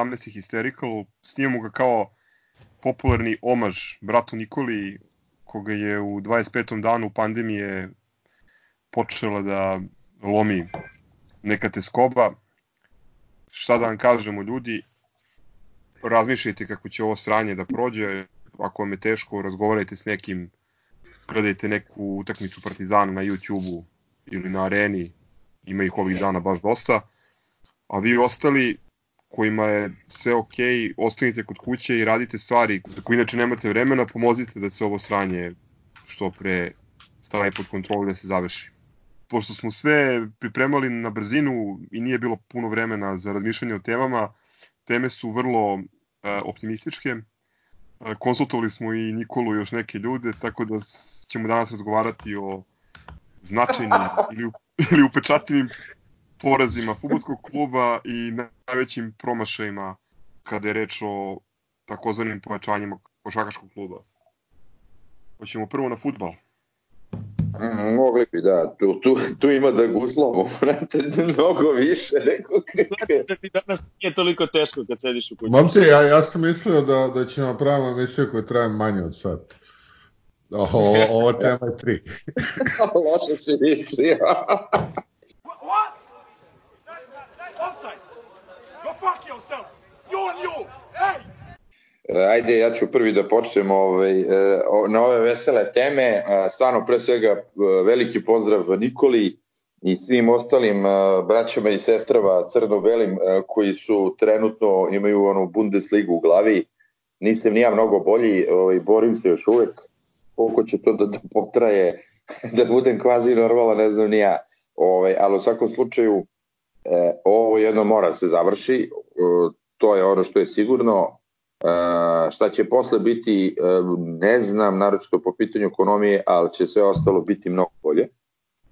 ovo je 17. Hysterical, snimamo ga kao popularni omaž bratu Nikoli, koga je u 25. danu pandemije počela da lomi neka teskoba. Šta da vam kažemo ljudi, razmišljajte kako će ovo sranje da prođe, ako vam je teško, razgovarajte s nekim, gledajte neku utakmicu Partizana na YouTube-u ili na areni, ima ih ovih dana baš dosta, a vi ostali kojima je sve ok, ostanite kod kuće i radite stvari za koje inače nemate vremena, pomozite da se ovo sranje što pre stavi pod kontrolu da se završi. Pošto smo sve pripremali na brzinu i nije bilo puno vremena za razmišljanje o temama, teme su vrlo e, optimističke. E, konsultovali smo i Nikolu i još neke ljude, tako da ćemo danas razgovarati o značajnim ili, ili upečativim porazima futbolskog kluba i najvećim promašajima kada je reč o takozvanim pojačanjima košakaškog kluba. Hoćemo prvo na futbal. Mm, mogli bi, da. Tu, tu, tu ima da guslamo, brate, mnogo više nego kako. Da ti danas nije toliko teško kad sediš u kući. Momci, ja, ja sam mislio da, da ćemo napravimo emisiju koja traje manje od sat. Ovo, ovo tema je tri. Loše si mislio. Ajde, ja ću prvi da počnem ovaj, e, na ove vesele teme. Stvarno, pre svega, e, veliki pozdrav Nikoli i svim ostalim e, braćama i sestrava crno-belim koji su trenutno imaju onu Bundesligu u glavi. Nisam nija mnogo bolji, ovaj, borim se još uvek. Koliko će to da, da potraje, da budem kvazi normalan, ne znam nija. Ovaj, ali u svakom slučaju, ovo jedno mora se završi. To je ono što je sigurno šta će posle biti, uh, ne znam, naročito po pitanju ekonomije, ali će sve ostalo biti mnogo bolje.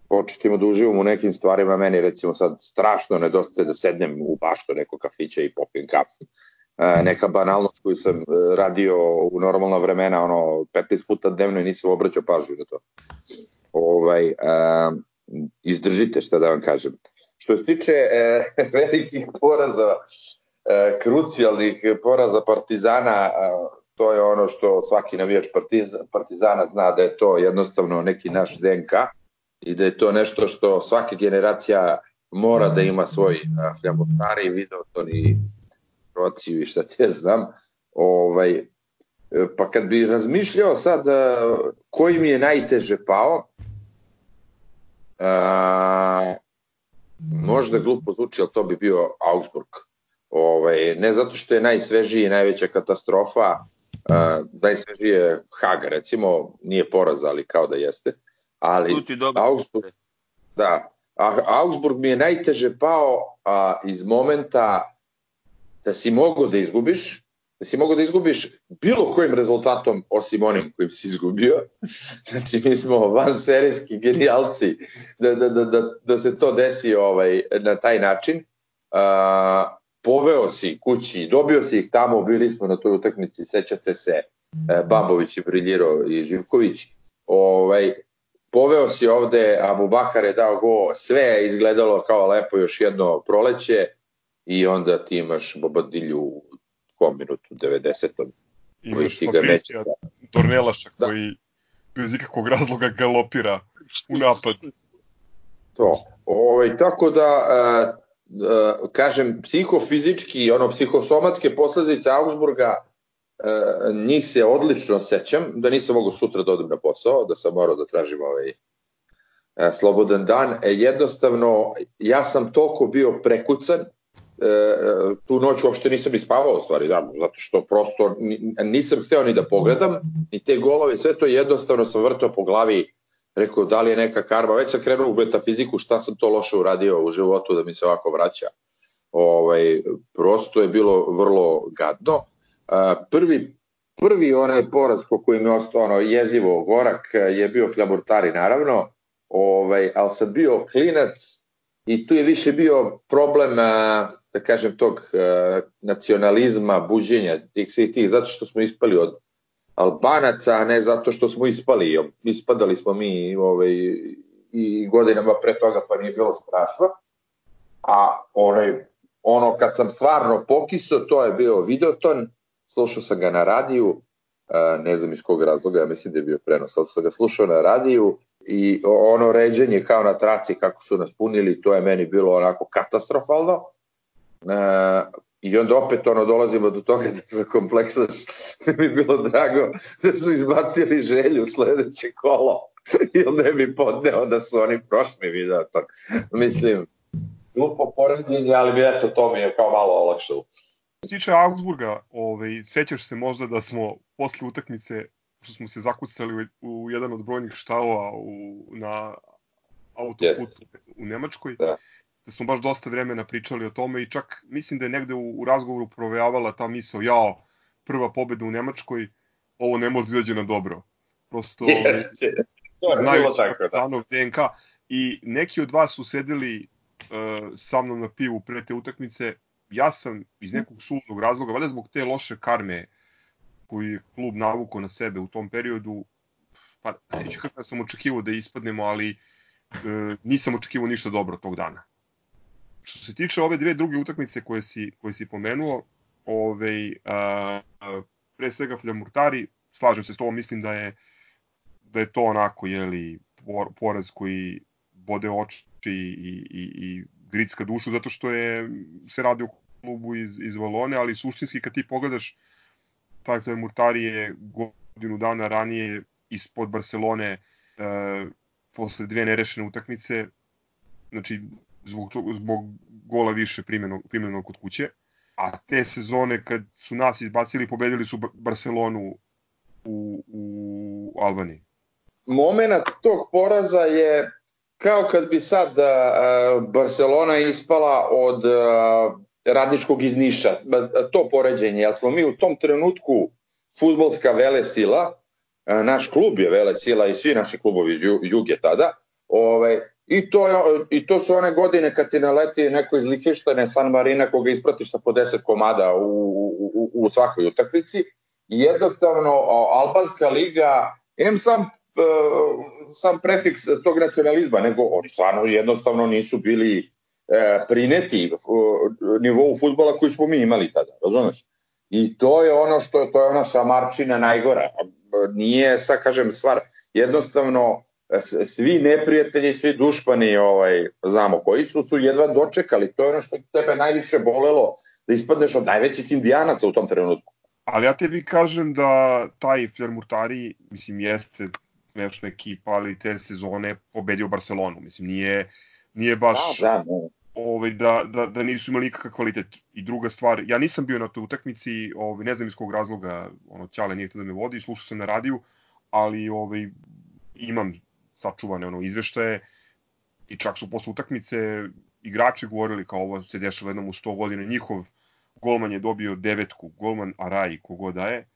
Početimo da uživamo u nekim stvarima, meni recimo sad strašno nedostaje da sednem u bašto neko kafića i popijem kafu. Uh, neka banalnost koju sam radio u normalna vremena, ono, 15 puta dnevno i nisam obraćao pažnju na to. Ovaj, izdržite šta da vam kažem. Što se tiče velikih poraza e, krucijalnih poraza Partizana, e, to je ono što svaki navijač Partizana zna da je to jednostavno neki naš DNK i da je to nešto što svaka generacija mora da ima svoj e, fljamotari, video to ni Kroaciju i šta te znam. Ovaj, e, pa kad bi razmišljao sad koji mi je najteže pao, a, možda glupo zvuči, ali to bi bio Augsburg. Ovaj, ne zato što je najsvežiji i najveća katastrofa, uh, najsvežiji je Hag, recimo, nije poraz, ali kao da jeste. Ali Augsburg, da, a Augsburg mi je najteže pao a, iz momenta da si mogao da izgubiš, da si mogao da izgubiš bilo kojim rezultatom osim onim kojim si izgubio. Znači mi smo van serijski genijalci da, da, da, da, da se to desi ovaj, na taj način. Uh, poveo si kući, dobio si ih tamo, bili smo na toj utakmici, sećate se, e, Babović i Briljiro i Živković, ovaj, poveo si ovde, Abu Bakar je dao go, sve je izgledalo kao lepo još jedno proleće i onda ti imaš Bobadilju u kom minutu, 90. Imaš Fabricija Tornelaša da. koji bez ikakvog razloga galopira u napad. To. Ovaj, tako da, e, kažem, psihofizički, ono, psihosomatske posledice Augsburga, uh, njih se odlično sećam, da nisam mogu sutra da odem na posao, da sam morao da tražim ovaj uh, slobodan dan. E, jednostavno, ja sam toliko bio prekucan, tu noć uopšte nisam ispavao u stvari, da, zato što prosto nisam hteo ni da pogledam, ni te golove, sve to jednostavno sam vrtao po glavi rekao da li je neka karma, već sam krenuo u metafiziku šta sam to loše uradio u životu da mi se ovako vraća. Ovaj, prosto je bilo vrlo gadno. Prvi, prvi onaj poraz ko koji mi je ostao ono jezivo gorak je bio Flaburtari naravno, ovaj, ali sam bio klinac i tu je više bio problem da kažem tog nacionalizma, buđenja tih svih tih, zato što smo ispali od Albanaca, a ne zato što smo ispali. Ispadali smo mi ovaj, i godinama pre toga pa nije bilo strašno. A onaj ono kad sam stvarno pokiso, to je bio Videoton, slušao sam ga na radiju, ne znam iz kog razloga, ja mislim da je bio prenos, ali sam ga slušao na radiju i ono ređenje kao na traci kako su nas punili, to je meni bilo onako katastrofalno. I onda opet ono dolazimo do toga da za kompleksaš da mi bilo drago da su izbacili želju sledeće kolo ili ne bi podneo da su oni prošli video to. Mislim, glupo poređenje, ali bi eto to mi je kao malo olakšalo. Što se tiče Augsburga, ovaj, sećaš se možda da smo posle utakmice što smo se zakucali u, jedan od brojnih štavova u, na autoputu yes. u Nemačkoj. Da da smo baš dosta vremena pričali o tome i čak mislim da je negde u, u razgovoru provejavala ta misao, jao, prva pobeda u Nemačkoj, ovo ne može da izađe na dobro. Prosto, Jeste, to je bilo tako, da. DNK. I neki od vas su sedeli uh, sa mnom na pivu pre te utakmice, ja sam iz nekog sudnog razloga, valjda zbog te loše karme koju je klub navukao na sebe u tom periodu, pa neću kako sam očekivao da ispadnemo, ali uh, nisam očekivao ništa dobro tog dana. Što se tiče ove dve druge utakmice koje si, koje si pomenuo, ovaj, a, a, pre svega Fljamurtari, slažem se s tobom, mislim da je da je to onako, jeli, poraz koji bode oči i, i, i gricka dušu, zato što je se radi o klubu iz, iz Valone, ali suštinski kad ti pogledaš, taj Fljamurtari je godinu dana ranije ispod Barcelone e, posle dve nerešene utakmice, znači zbog, to, zbog gola više primjenog, primjenog kod kuće. A te sezone kad su nas izbacili, pobedili su Barcelonu u, u Albaniji. Moment tog poraza je kao kad bi sad uh, Barcelona ispala od uh, radničkog iz Niša. To poređenje, jer smo mi u tom trenutku futbolska vele sila, uh, naš klub je vele sila i svi naši klubovi iz Juge tada, ovaj, I to, je, I to su one godine kad ti naleti neko iz Liheštane, San Marina, koga ispratiš sa po 10 komada u, u, u svakoj utakmici. I jednostavno, Albanska liga, em sam, e, sam prefiks tog nacionalizma, nego oni stvarno jednostavno nisu bili e, prineti nivou futbola koji smo mi imali tada, razumeš? I to je ono što, to je ona šamarčina najgora. Nije, sad kažem, stvar, jednostavno, svi neprijatelji, svi dušmani, ovaj, znamo koji su, su jedva dočekali. To je ono što tebe najviše bolelo, da ispadneš od najvećih indijanaca u tom trenutku. Ali ja tebi kažem da taj Flermurtari, mislim, jeste smešna ekipa, ali te sezone pobedio Barcelonu. Mislim, nije, nije baš... Da, da, ne. Ovaj, da, da, da nisu imali nikakav kvalitet. I druga stvar, ja nisam bio na toj utakmici, ovaj, ne znam iz kog razloga, ono, Ćale nije htio da me vodi, slušao sam na radiju, ali ovaj, imam sačuvane ono izveštaje i čak su posle utakmice igrači govorili kao ovo se dešava jednom u 100 godina, njihov golman je dobio devetku, golman Araj, kogo da je,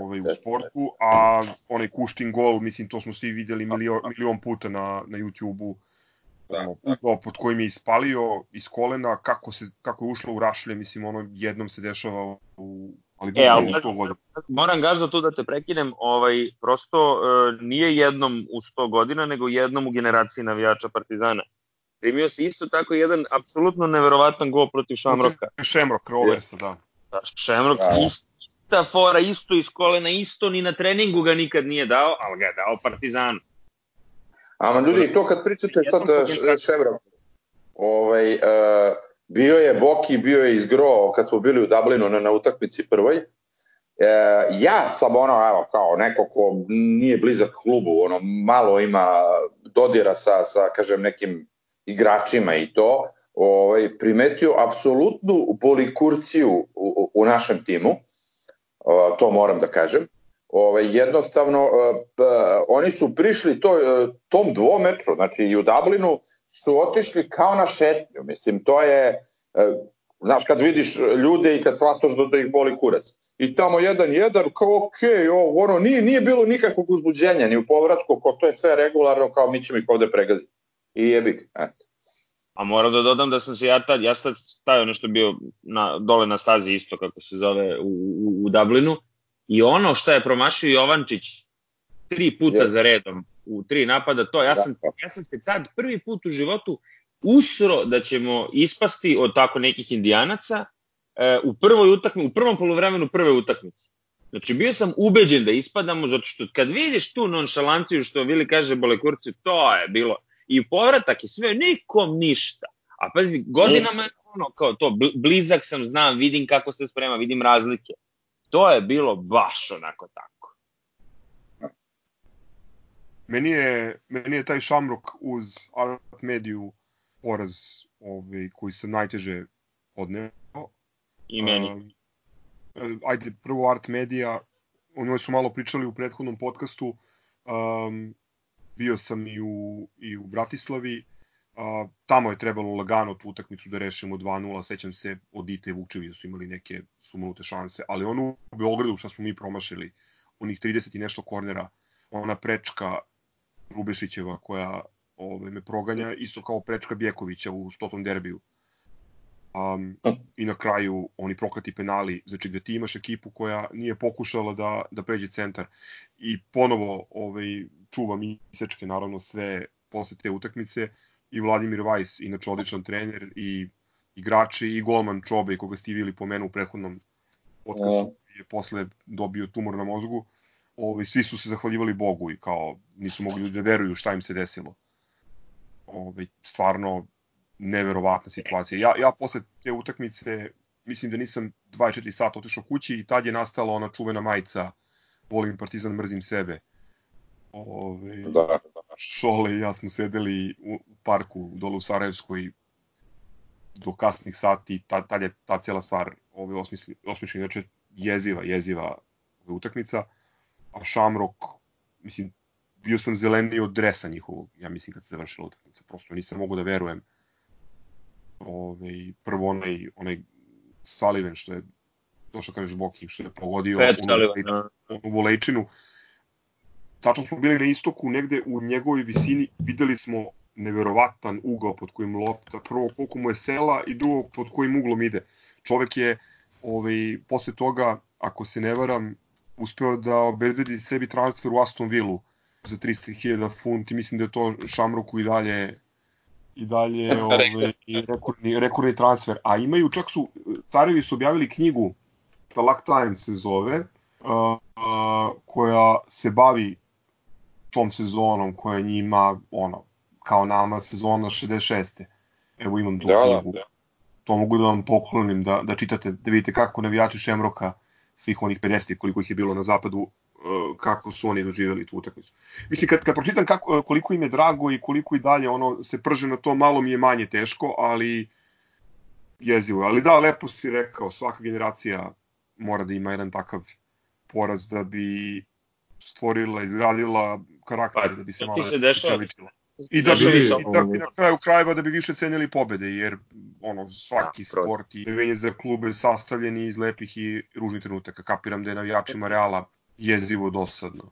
ovaj, u sportu, a onaj Kuštin gol, mislim, to smo svi videli milion, milion puta na, na YouTube-u, da, da. pod kojim je ispalio iz kolena, kako, se, kako je ušlo u rašlje, mislim, ono jednom se dešava u Ali e, ali, moram gazda tu da te prekinem, ovaj, prosto e, nije jednom u 100 godina, nego jednom u generaciji navijača Partizana. Primio se isto tako jedan apsolutno neverovatan gol protiv Šamroka. Šemrok, Roversa, da. da Šemrok, da. ista fora, isto iz kolena, isto ni na treningu ga nikad nije dao, ali ga je dao Partizanu. Ama ljudi, to kad pričate sad Šemrok, ovaj, uh, Bio je Boki, bio je Izgro kad smo bili u Dublinu na, na utakmici prvoj. E, ja sam ono, evo, kao neko ko nije blizak klubu, ono, malo ima dodira sa, sa kažem, nekim igračima i to, ovaj, primetio apsolutnu bolikurciju u, u, u našem timu, o, to moram da kažem. Ovaj, jednostavno, p, oni su prišli to, tom dvomeču, znači i u Dublinu, su otišli kao na šetnju. Mislim, to je, e, znaš, kad vidiš ljude i kad shvataš da, da ih boli kurac. I tamo jedan jedan, kao ok, ovo, ono, nije, nije bilo nikakvog uzbuđenja ni u povratku, ko to je sve regularno, kao mi ćemo ih ovde pregaziti. I jebik, eto. A moram da dodam da sam se ja tad, ja sad stavio nešto bio na, dole na stazi isto kako se zove u, u, u Dublinu i ono što je promašio Jovančić tri puta yes. za redom u tri napada, to ja sam, ja sam se tad prvi put u životu usro da ćemo ispasti od tako nekih indijanaca e, u prvoj utakmi, u prvom polovremenu prve utakmice. Znači, bio sam ubeđen da ispadamo, zato što kad vidiš tu nonšalanciju što Vili kaže Bolekurci, to je bilo. I povratak i sve, nikom ništa. A pazi, godinama je ono, kao to, blizak sam, znam, vidim kako se sprema, vidim razlike. To je bilo baš onako tako. Meni je, meni je taj šamrok uz art mediju poraz ovaj, koji se najteže odneo. I meni. Uh, ajde, prvo Art Media, o njoj su malo pričali u prethodnom podcastu, um, bio sam i u, i u Bratislavi, uh, tamo je trebalo lagano tu utakmicu da rešimo 2-0, sećam se od Dite i Vukčevi da su imali neke sumanute šanse, ali onu u Beogradu što smo mi promašili, onih 30 i nešto kornera, ona prečka Rubešićeva koja ove, me proganja, isto kao prečka Bjekovića u stotom derbiju. Um, I na kraju oni proklati penali, znači gde ti imaš ekipu koja nije pokušala da, da pređe centar. I ponovo ovaj, čuva misečke naravno sve posle te utakmice. I Vladimir Vajs, inače odličan trener i igrači i golman Čobe koga ste videli po menu u prethodnom podcastu je posle dobio tumor na mozgu ovaj, svi su se zahvaljivali Bogu i kao nisu mogli da veruju šta im se desilo ovaj, stvarno neverovatna situacija. Ja, ja posle te utakmice mislim da nisam 24 sata otišao kući i tad je nastala ona čuvena majica volim Partizan, mrzim sebe. Ove, da, da. Šole i ja smo sedeli u parku dole u Sarajevskoj do kasnih sati, tad, tad je ta cela stvar ove, osmišljena, znači jeziva, jeziva utakmica, a Šamrok, mislim, bio sam zeleniji od dresa njihovog, ja mislim kad se završila utakmica, prosto nisam mogu da verujem ovaj, prvo onaj, onaj Sullivan što je to što kažeš Boki, što je pogodio u volejčinu. Tačno smo bili na istoku, negde u njegovoj visini videli smo neverovatan ugao pod kojim lopta, prvo koliko mu je sela i drugo pod kojim uglom ide. Čovek je ovaj, posle toga, ako se ne varam, uspeo da obezbedi sebi transfer u Aston Villa za 300.000 funti, mislim da je to Šamroku i dalje i dalje ovaj, rekordni, rekordni transfer. A imaju, čak su, carevi su objavili knjigu, Talak Time se zove, uh, koja se bavi tom sezonom koja njima, ono, kao nama sezona 66. Evo imam tu da, da knjigu. Da. To mogu da vam poklonim, da, da čitate, da vidite kako navijači Šemroka svih onih 50 koliko ih je bilo na zapadu Uh, kako su oni doživjeli tu utakmicu. Mislim, kad, kad pročitam kako, uh, koliko im je drago i koliko i dalje ono se prže na to, malo mi je manje teško, ali jezivo. Ali da, lepo si rekao, svaka generacija mora da ima jedan takav poraz da bi stvorila, izgradila karakter, pa, da bi se malo se dešava. I da bi, i da bi na kraju krajeva da bi više cenili pobede, jer ono, svaki da, sport i venje za klube sastavljeni iz lepih i ružnih trenutaka. Kapiram da je navijačima Reala jezivo dosadno.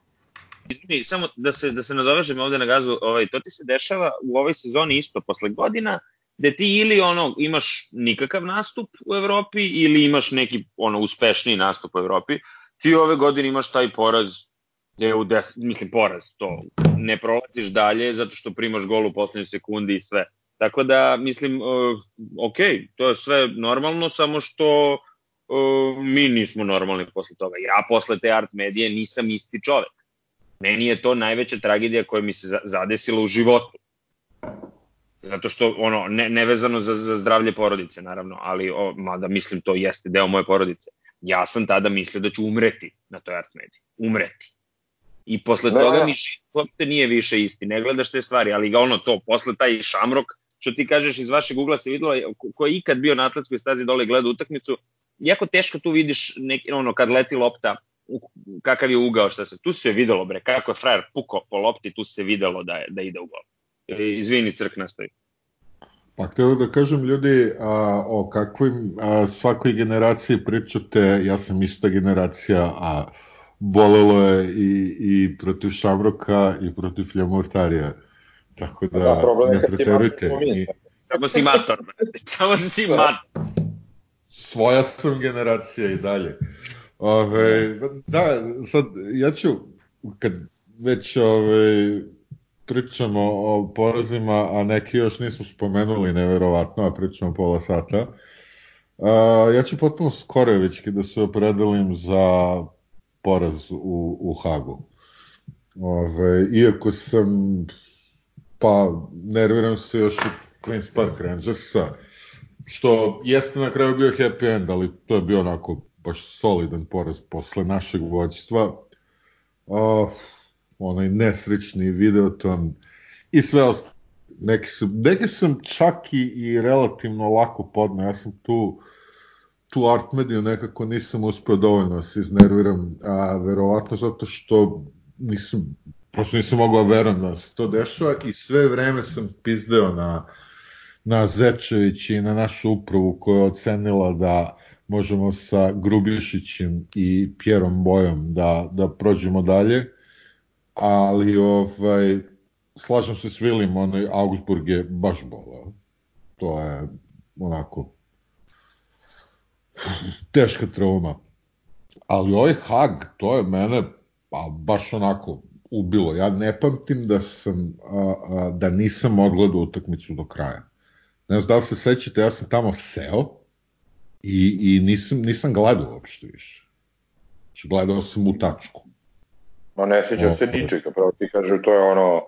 Izvini, samo da se, da se nadovežem ovde na gazu, ovaj, to ti se dešava u ovoj sezoni isto, posle godina, da ti ili ono imaš nikakav nastup u Evropi ili imaš neki ono uspešniji nastup u Evropi, ti ove godine imaš taj poraz je u des, mislim poraz, to ne prolaziš dalje zato što primaš gol u poslednjoj sekundi i sve. Tako da, mislim, uh, ok, to je sve normalno, samo što mi nismo normalni posle toga. Ja posle te art medije nisam isti čovek. Meni je to najveća tragedija koja mi se zadesila u životu. Zato što, ono, ne, nevezano za, za zdravlje porodice, naravno, ali, o, mada mislim to jeste deo moje porodice. Ja sam tada mislio da ću umreti na toj art mediji. Umreti. I posle da, toga da. mi život uopšte nije više isti. Ne gledaš te stvari, ali ga ono to, posle taj šamrok, što ti kažeš iz vašeg ugla se videlo, ko je ikad bio na atletskoj stazi dole gleda utakmicu, jako teško tu vidiš neki, ono, kad leti lopta, kakav je ugao, šta se, tu se videlo, bre, kako je frajer puko po lopti, tu se videlo da, je, da ide u gol. E, izvini, crk nastavi. Pa htio da kažem ljudi a, o kakvim a, svakoj generaciji pričate, ja sam ista generacija, a bolelo je i, i protiv Šavroka i protiv Ljamortarija. Tako da, da ne preterujte. Samo si mator, brate. Samo si mator svoja sam generacija i dalje. Ove, da, sad, ja ću, kad već ove, pričamo o porazima, a neki još nismo spomenuli, neverovatno, a pričamo pola sata. Uh, ja ću potpuno skorevićki da se opredelim za poraz u, u Hagu. Ove, iako sam, pa nerviram se još od Queen's Park Rangersa, što jeste na kraju bio happy end, ali to je bio onako baš solidan poraz posle našeg vođstva. Uh, onaj nesrećni videoton i sve ostalo. Neki, su, neki sam čak i, i relativno lako podno, ja sam tu tu art mediju nekako nisam uspeo dovoljno da se iznerviram, a verovatno zato što nisam, prosto nisam mogao da verujem da se to dešava i sve vreme sam pizdeo na, na Zečević i na našu upravu koja je ocenila da možemo sa Grubišićem i Pjerom Bojom da, da prođemo dalje, ali ovaj, slažem se s Vilim, onaj Augsburg je baš bolao. To je onako teška trauma. Ali ovaj Hag, to je mene pa, baš onako ubilo. Ja ne pamtim da sam a, a, da nisam odgledao utakmicu do kraja. Ne znam da li se sećate, ja sam tamo seo i, i nisam, nisam gledao uopšte više. Znači, gledao sam u tačku. Ma ne sećam se ničega, pravo ti kažu, to je ono,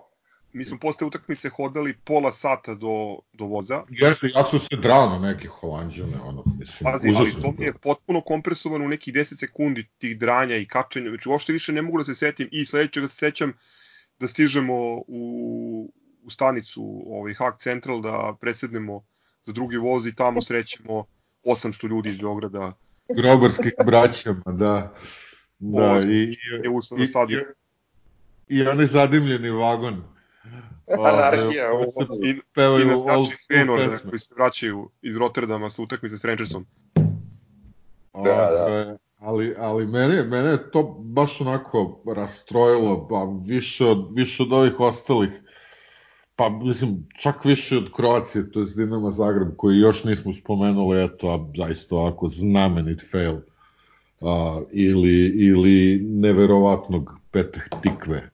mi smo posle utakmice hodali pola sata do, do voza. Jeste, ja sam se drao na neke holandžane, ono, mislim, Pazi, ali to mi je potpuno kompresovano u nekih 10 sekundi tih dranja i kačenja, znači uopšte više ne mogu da se setim i sledećega se sećam da stižemo u, u stanicu ovaj, Hack Central da presednemo za drugi voz i tamo srećemo 800 ljudi iz Beograda. Grobarskih braćama, da. Da, Od, i, i, je ušao na stadion. I, i onaj zadimljeni vagon. Anarhija. Ovo, i, i na Dutch Fenor, koji se vraćaju iz Rotterdama sa utakmice s Rangersom. Da, da. Ali, ali mene, mene je to baš onako rastrojilo, pa više od, više od ovih ostalih, pa mislim, čak više od Kroacije, to je Dinama Zagreb, koji još nismo spomenuli, eto, a zaista ovako znamenit fail, a, ili, ili neverovatnog petah tikve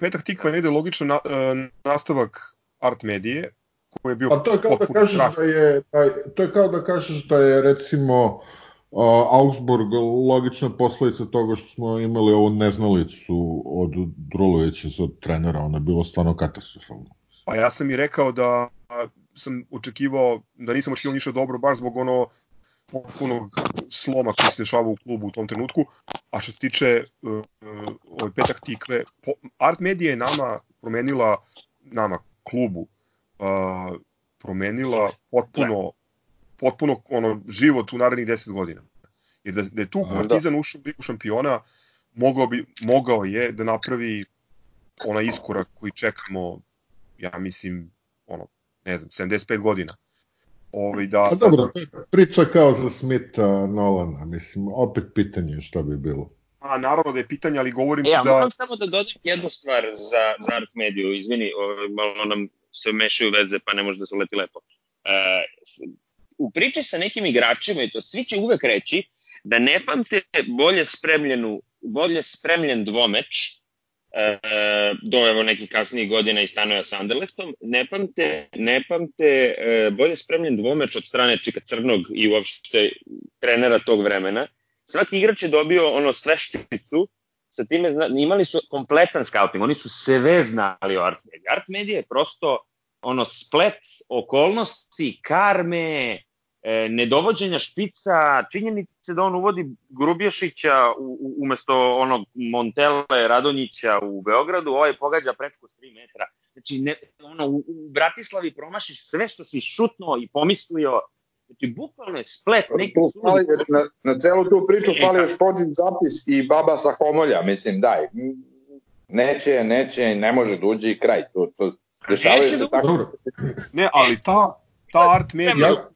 Petak Tikva ne ide logično na, uh, nastavak art medije, koji je bio Pa to je kao da kažeš strah. da je, da, to je kao da kažeš da je recimo uh, Augsburg logična posledica toga što smo imali ovu neznalicu od Drulovića od trenera, ona je bilo stvarno katastrofalno. Pa ja sam i rekao da sam očekivao, da nisam očekivao ništa dobro, baš zbog ono potpunog sloma koji se dešava u klubu u tom trenutku. A što se tiče uh, ovaj petak tikve, po, Art Media je nama promenila, nama, klubu, uh, promenila potpuno, potpuno ono, život u narednih 10 godina. Jer da, da je tu Partizan ušao u ligu šampiona, mogao, bi, mogao je da napravi onaj iskorak koji čekamo, ja mislim, ono, ne znam, 75 godina. Ovaj, da, pa dobro, priča kao za Smitha Nolana, mislim, opet pitanje šta bi bilo. A, naravno da je pitanje, ali govorim e, ja, da... moram samo da dodam jednu stvar za, za Art Mediju, izvini, ovaj, malo nam se mešaju veze, pa ne može da se uleti lepo. Uh, u priči sa nekim igračima, i to svi će uvek reći, da ne pamte bolje spremljenu, bolje spremljen dvomeč e, do evo nekih kasnijih godina i stanoja sa Anderlechtom, ne pamte, ne pamte e, bolje spremljen dvomeč od strane Čika Crnog i uopšte trenera tog vremena. Svaki igrač je dobio ono sveščicu, sa time zna, imali su kompletan scouting, oni su sve znali o Art Media. Art Media je prosto ono splet okolnosti, karme, e, nedovođenja špica, činjenice da on uvodi Grubješića u, umesto onog Montele Radonjića u Beogradu, ovaj pogađa prečku 3 metra. Znači, ne, ono, u, u Bratislavi promašiš sve što si šutno i pomislio, Znači, bukvalno je splet neki fali, na, na celu tu priču fali još pođin zapis i baba sa homolja, mislim, daj. Neće, neće, ne može da uđe i kraj. To, to, dešavaju se da tako. Ne, ali ta, ta art medija,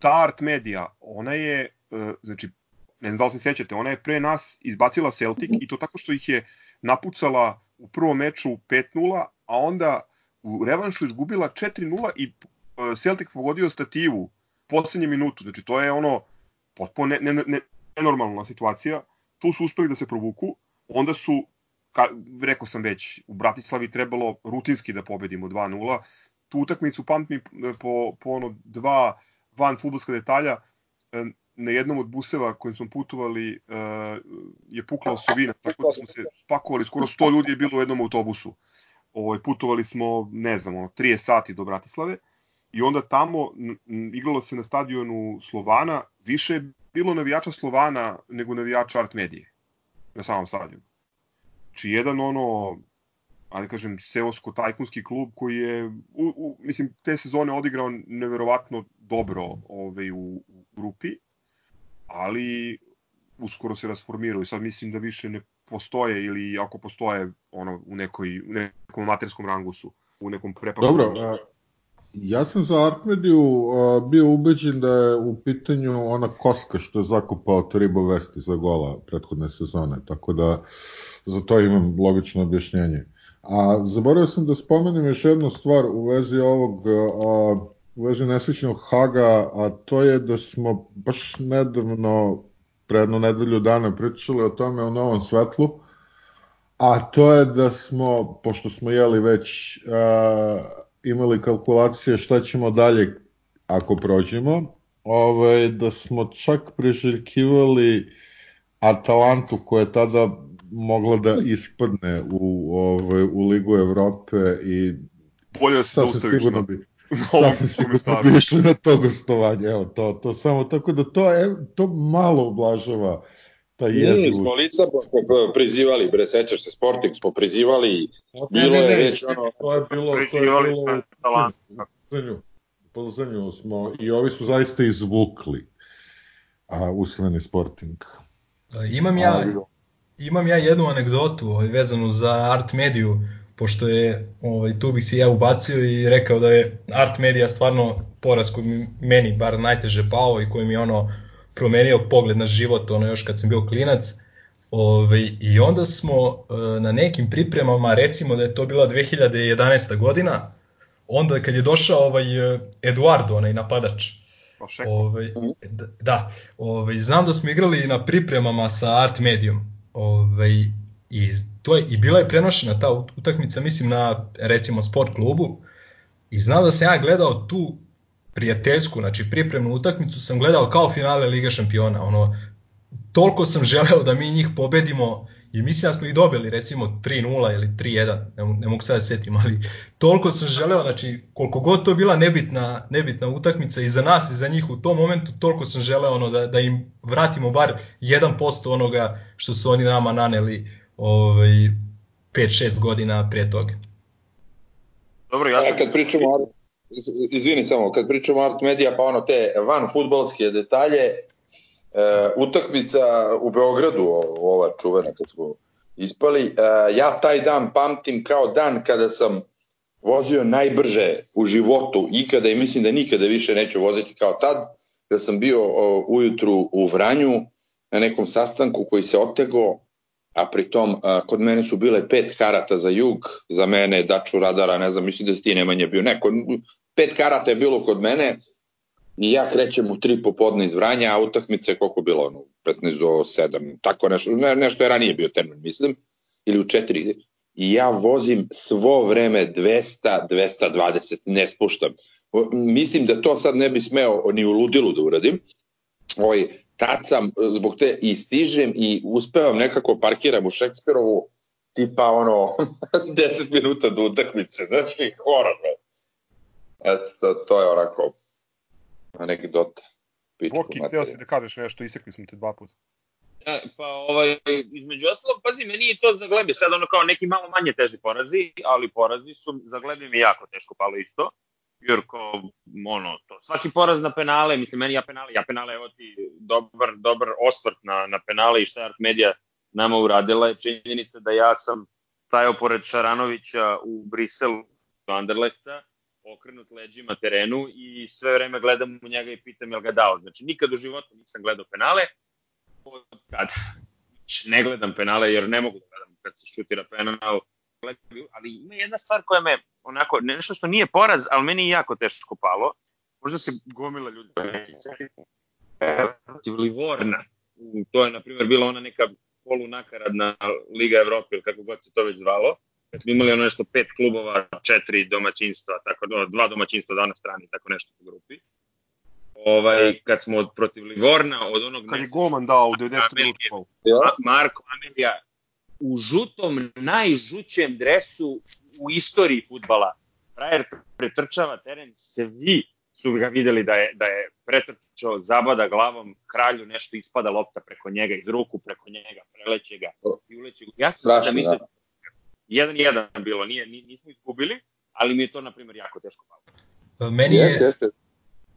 ta art medija, ona je, uh, znači, ne znam da li se sećate, ona je pre nas izbacila Celtic i to tako što ih je napucala u prvom meču 5-0, a onda u revanšu izgubila 4-0 i uh, Celtic pogodio stativu poslednje minutu. Znači, to je ono potpuno ne, ne, ne, nenormalna situacija. Tu su uspeli da se provuku, onda su ka, rekao sam već, u Bratislavi trebalo rutinski da pobedimo 2-0. Tu utakmicu pamtim po, po ono dva van futbolska detalja. E, na jednom od buseva kojim smo putovali uh, je pukla osovina, tako da smo se spakovali, skoro 100 ljudi je bilo u jednom autobusu. Ovaj, putovali smo, ne znam, ono, 30 sati do Bratislave i onda tamo igralo se na stadionu Slovana, više je bilo navijača Slovana nego navijača Art Medije na samom stadionu. Či znači, jedan ono, ali kažem, seosko-tajkunski klub koji je, u, u, mislim, te sezone odigrao neverovatno dobro ovaj, u, u grupi, ali uskoro se rasformiraju. Sad mislim da više ne postoje ili ako postoje ono u nekoj u nekom amaterskom rangu su u nekom prepadu. Dobro, a, ja sam za Artmediju a, bio ubeđen da je u pitanju ona koska što je zakopao Tribo Vesti za gola prethodne sezone, tako da za to imam logično objašnjenje. A zaboravio sam da spomenem još jednu stvar u vezi ovog a, u vezi nesrećnog Haga, a to je da smo baš nedavno, pre jednu nedelju dana pričali o tome u novom svetlu, a to je da smo, pošto smo jeli već a, imali kalkulacije šta ćemo dalje ako prođemo, ovaj, da smo čak priželjkivali Atalantu koja je tada mogla da ispadne u, ovaj, u Ligu Evrope i bolje da se sigurno bi sasvim sigurno bi išli na to gostovanje, evo, to, to samo, tako da to, je, to malo ublažava ta jezivu. Mi smo lica prizivali, bre, sećaš se, Sporting smo prizivali, bilo je već ono... To je bilo, to je bilo u Plzanju, smo, i ovi su zaista izvukli a, usveni Sporting. Imam ja, imam ja jednu anegdotu ovaj, vezanu za art mediju, pošto je, ovaj, tu bih se ja ubacio i rekao da je art medija stvarno poraz koji mi, meni bar najteže pao i koji mi ono promenio pogled na život, ono još kad sam bio klinac. Ove, ovaj, I onda smo e, na nekim pripremama, recimo da je to bila 2011. godina, onda kad je došao ovaj Eduardo, onaj napadač, Ove, ovaj, da, ove, znam da smo igrali na pripremama sa Art Medium. Ove, I to je, i bila je prenošena ta utakmica, mislim na recimo sport klubu. I znao da sam ja gledao tu prijateljsku, znači pripremnu utakmicu sam gledao kao finale Lige šampiona, ono, toliko sam želeo da mi njih pobedimo i mislim da smo ih dobili recimo 3-0 ili 3-1, ne, ne mogu sada da setim, ali toliko sam želeo, znači koliko god to bila nebitna, nebitna utakmica i za nas i za njih u tom momentu, toliko sam želeo ono, da, da im vratimo bar 1% onoga što su oni nama naneli ovaj, 5-6 godina prije toga. Dobro, ja sam... kad pričamo izvini samo, kad pričamo art medija, pa ono te van futbolske detalje, e, utakmica u Beogradu, ova čuvena kad smo ispali, e, ja taj dan pamtim kao dan kada sam vozio najbrže u životu ikada i mislim da nikada više neću voziti kao tad, da sam bio o, ujutru u Vranju na nekom sastanku koji se otego a pritom a, kod mene su bile pet karata za jug, za mene Daču Radara, ne znam, mislim da si ti Nemanja bio, neko, pet karata je bilo kod mene i ja krećem u tri popodne iz Vranja, a utakmice koliko bilo, ono, 15 do 7, tako nešto, ne, nešto je ranije bio termin, mislim, ili u 4, i ja vozim svo vreme 200, 220, ne spuštam. Mislim da to sad ne bi smeo ni u ludilu da uradim, ovaj, tad sam e, zbog te i stižem i uspevam nekako parkiram u Šekspirovu tipa ono 10 minuta do utakmice, znači horor. Eto, to, to je onako anegdota. Boki, htio si da kažeš nešto, isekli smo te dva puta. Ja, pa ovaj, između ostalog, pazi, meni je to za Glebe sad ono kao neki malo manje teži porazi, ali porazi su za Glebe mi jako teško palo isto jer kao, ono, to, svaki poraz na penale, mislim, meni ja penale, ja penale, evo ti dobar, dobar osvrt na, na penale i šta je Art Media nama uradila je činjenica da ja sam stajao pored Šaranovića u Briselu do Anderlehta, okrenut leđima terenu i sve vreme gledam u njega i pitam je ga dao. Znači, nikad u životu nisam gledao penale, od kad ne gledam penale jer ne mogu da gledam kad se šutira penal, ali ima jedna stvar koja me onako, nešto što nije poraz, ali meni je jako teško palo. Možda se gomila ljudi protiv Livorna. To je, na primjer, bila ona neka polu nakaradna Liga Evrope ili kako god se to već zvalo, kad smo imali ono nešto pet klubova, četiri domaćinstva, tako da dva domaćinstva dana strani, tako nešto u grupi. Ovaj, kad smo protiv Livorna, od onog... Kad mjeseca, je Goman dao u 90. minutu. Marko Amelija u žutom, najžućem dresu u istoriji futbala. Frajer pretrčava teren, svi su ga videli da je, da je pretrčao, zabada glavom, kralju nešto ispada lopta preko njega, iz ruku preko njega, preleće ga i uleće ga. Ja sam Strašno, da mislim da 1-1 bilo, nije, nismo izgubili, ali mi je to, na primjer, jako teško palo. E, meni je, jeste, jeste.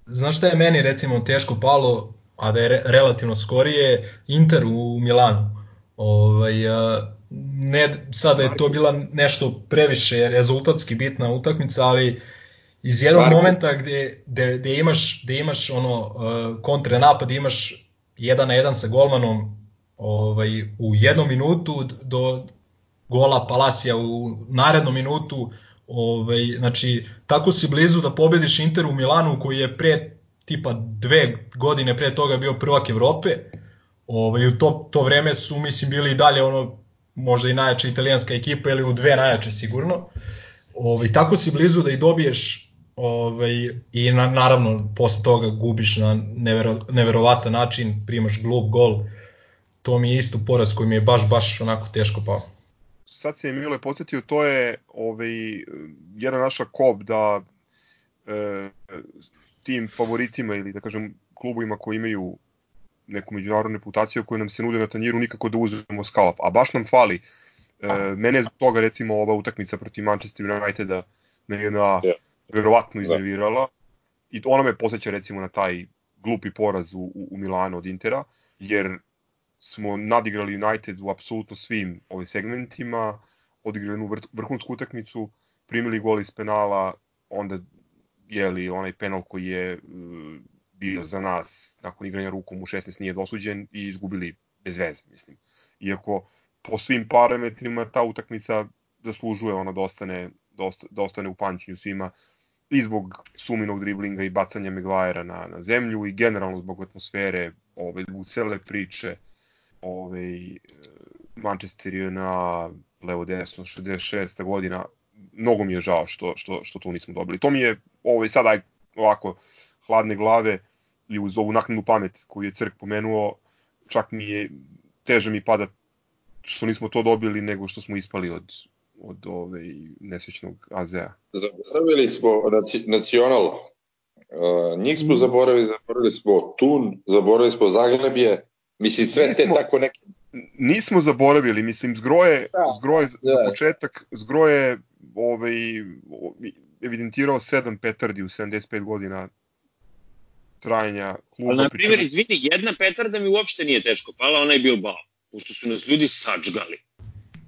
Znaš šta je meni, recimo, teško palo, a da je re, relativno skorije, Inter u Milanu. Ovaj, e, ne, sada je to bila nešto previše rezultatski bitna utakmica, ali iz jednog Varkic. momenta gde, gde, gde, imaš, gde imaš ono, uh, kontranapad, imaš jedan na jedan sa golmanom ovaj, u jednom minutu do, gola Palasija u narednom minutu, ovaj, znači tako si blizu da pobediš Inter u Milanu koji je pre tipa dve godine pre toga bio prvak Evrope, ovaj, u to, to vreme su mislim bili i dalje ono možda i najjača italijanska ekipa ili u dve najjače sigurno. Ovaj, tako si blizu da i dobiješ ovaj, i na, naravno posle toga gubiš na nevero, neverovatan način, primaš glup gol. To mi je isto poraz koji mi je baš, baš onako teško pao. Sad se je Mile podsjetio, to je ovaj, jedna naša kob da e, tim favoritima ili da kažem klubovima koji imaju neku međunarodnu reputaciju koju nam se nude na tanjiru nikako da uzmemo skalap. A baš nam fali. E, mene je zbog toga recimo ova utakmica protiv Manchester Uniteda me je na yeah. verovatno da. iznervirala i ona me posjeća recimo na taj glupi poraz u, u, u Milanu od Intera, jer smo nadigrali United u apsolutno svim ovim segmentima, odigrali jednu vrhunsku utakmicu, primili gol iz penala, onda jeli onaj penal koji je bio za nas nakon igranja rukom u 16 nije dosuđen i izgubili bez veze, mislim. Iako po svim parametrima ta utakmica zaslužuje ona da ostane, da, ostane u pančinju svima i zbog suminog driblinga i bacanja Megvajera na, na zemlju i generalno zbog atmosfere, ove, zbog cele priče, ove, Manchester je na levo desno 66. godina, mnogo mi je žao što, što, što tu nismo dobili. To mi je ovaj, sad aj, ovako hladne glave i uz ovu naknadnu pamet koju je Crk pomenuo, čak mi je, teže mi pada što nismo to dobili nego što smo ispali od, od ove nesrećnog AZ-a. Zaboravili smo nacional, uh, njih smo zaboravili, zaboravili smo Tun, zaboravili smo Zaglebje, mislim sve nismo, te tako neke... Nismo zaboravili, mislim, zgroje, da, zgroje da. za početak, zgroje ovaj, evidentirao 7 petardi u 75 godina trajanja kluba. Ali, na primjer, izvini, jedna petarda mi uopšte nije teško pala, ona je Bilbao, pošto su nas ljudi sačgali.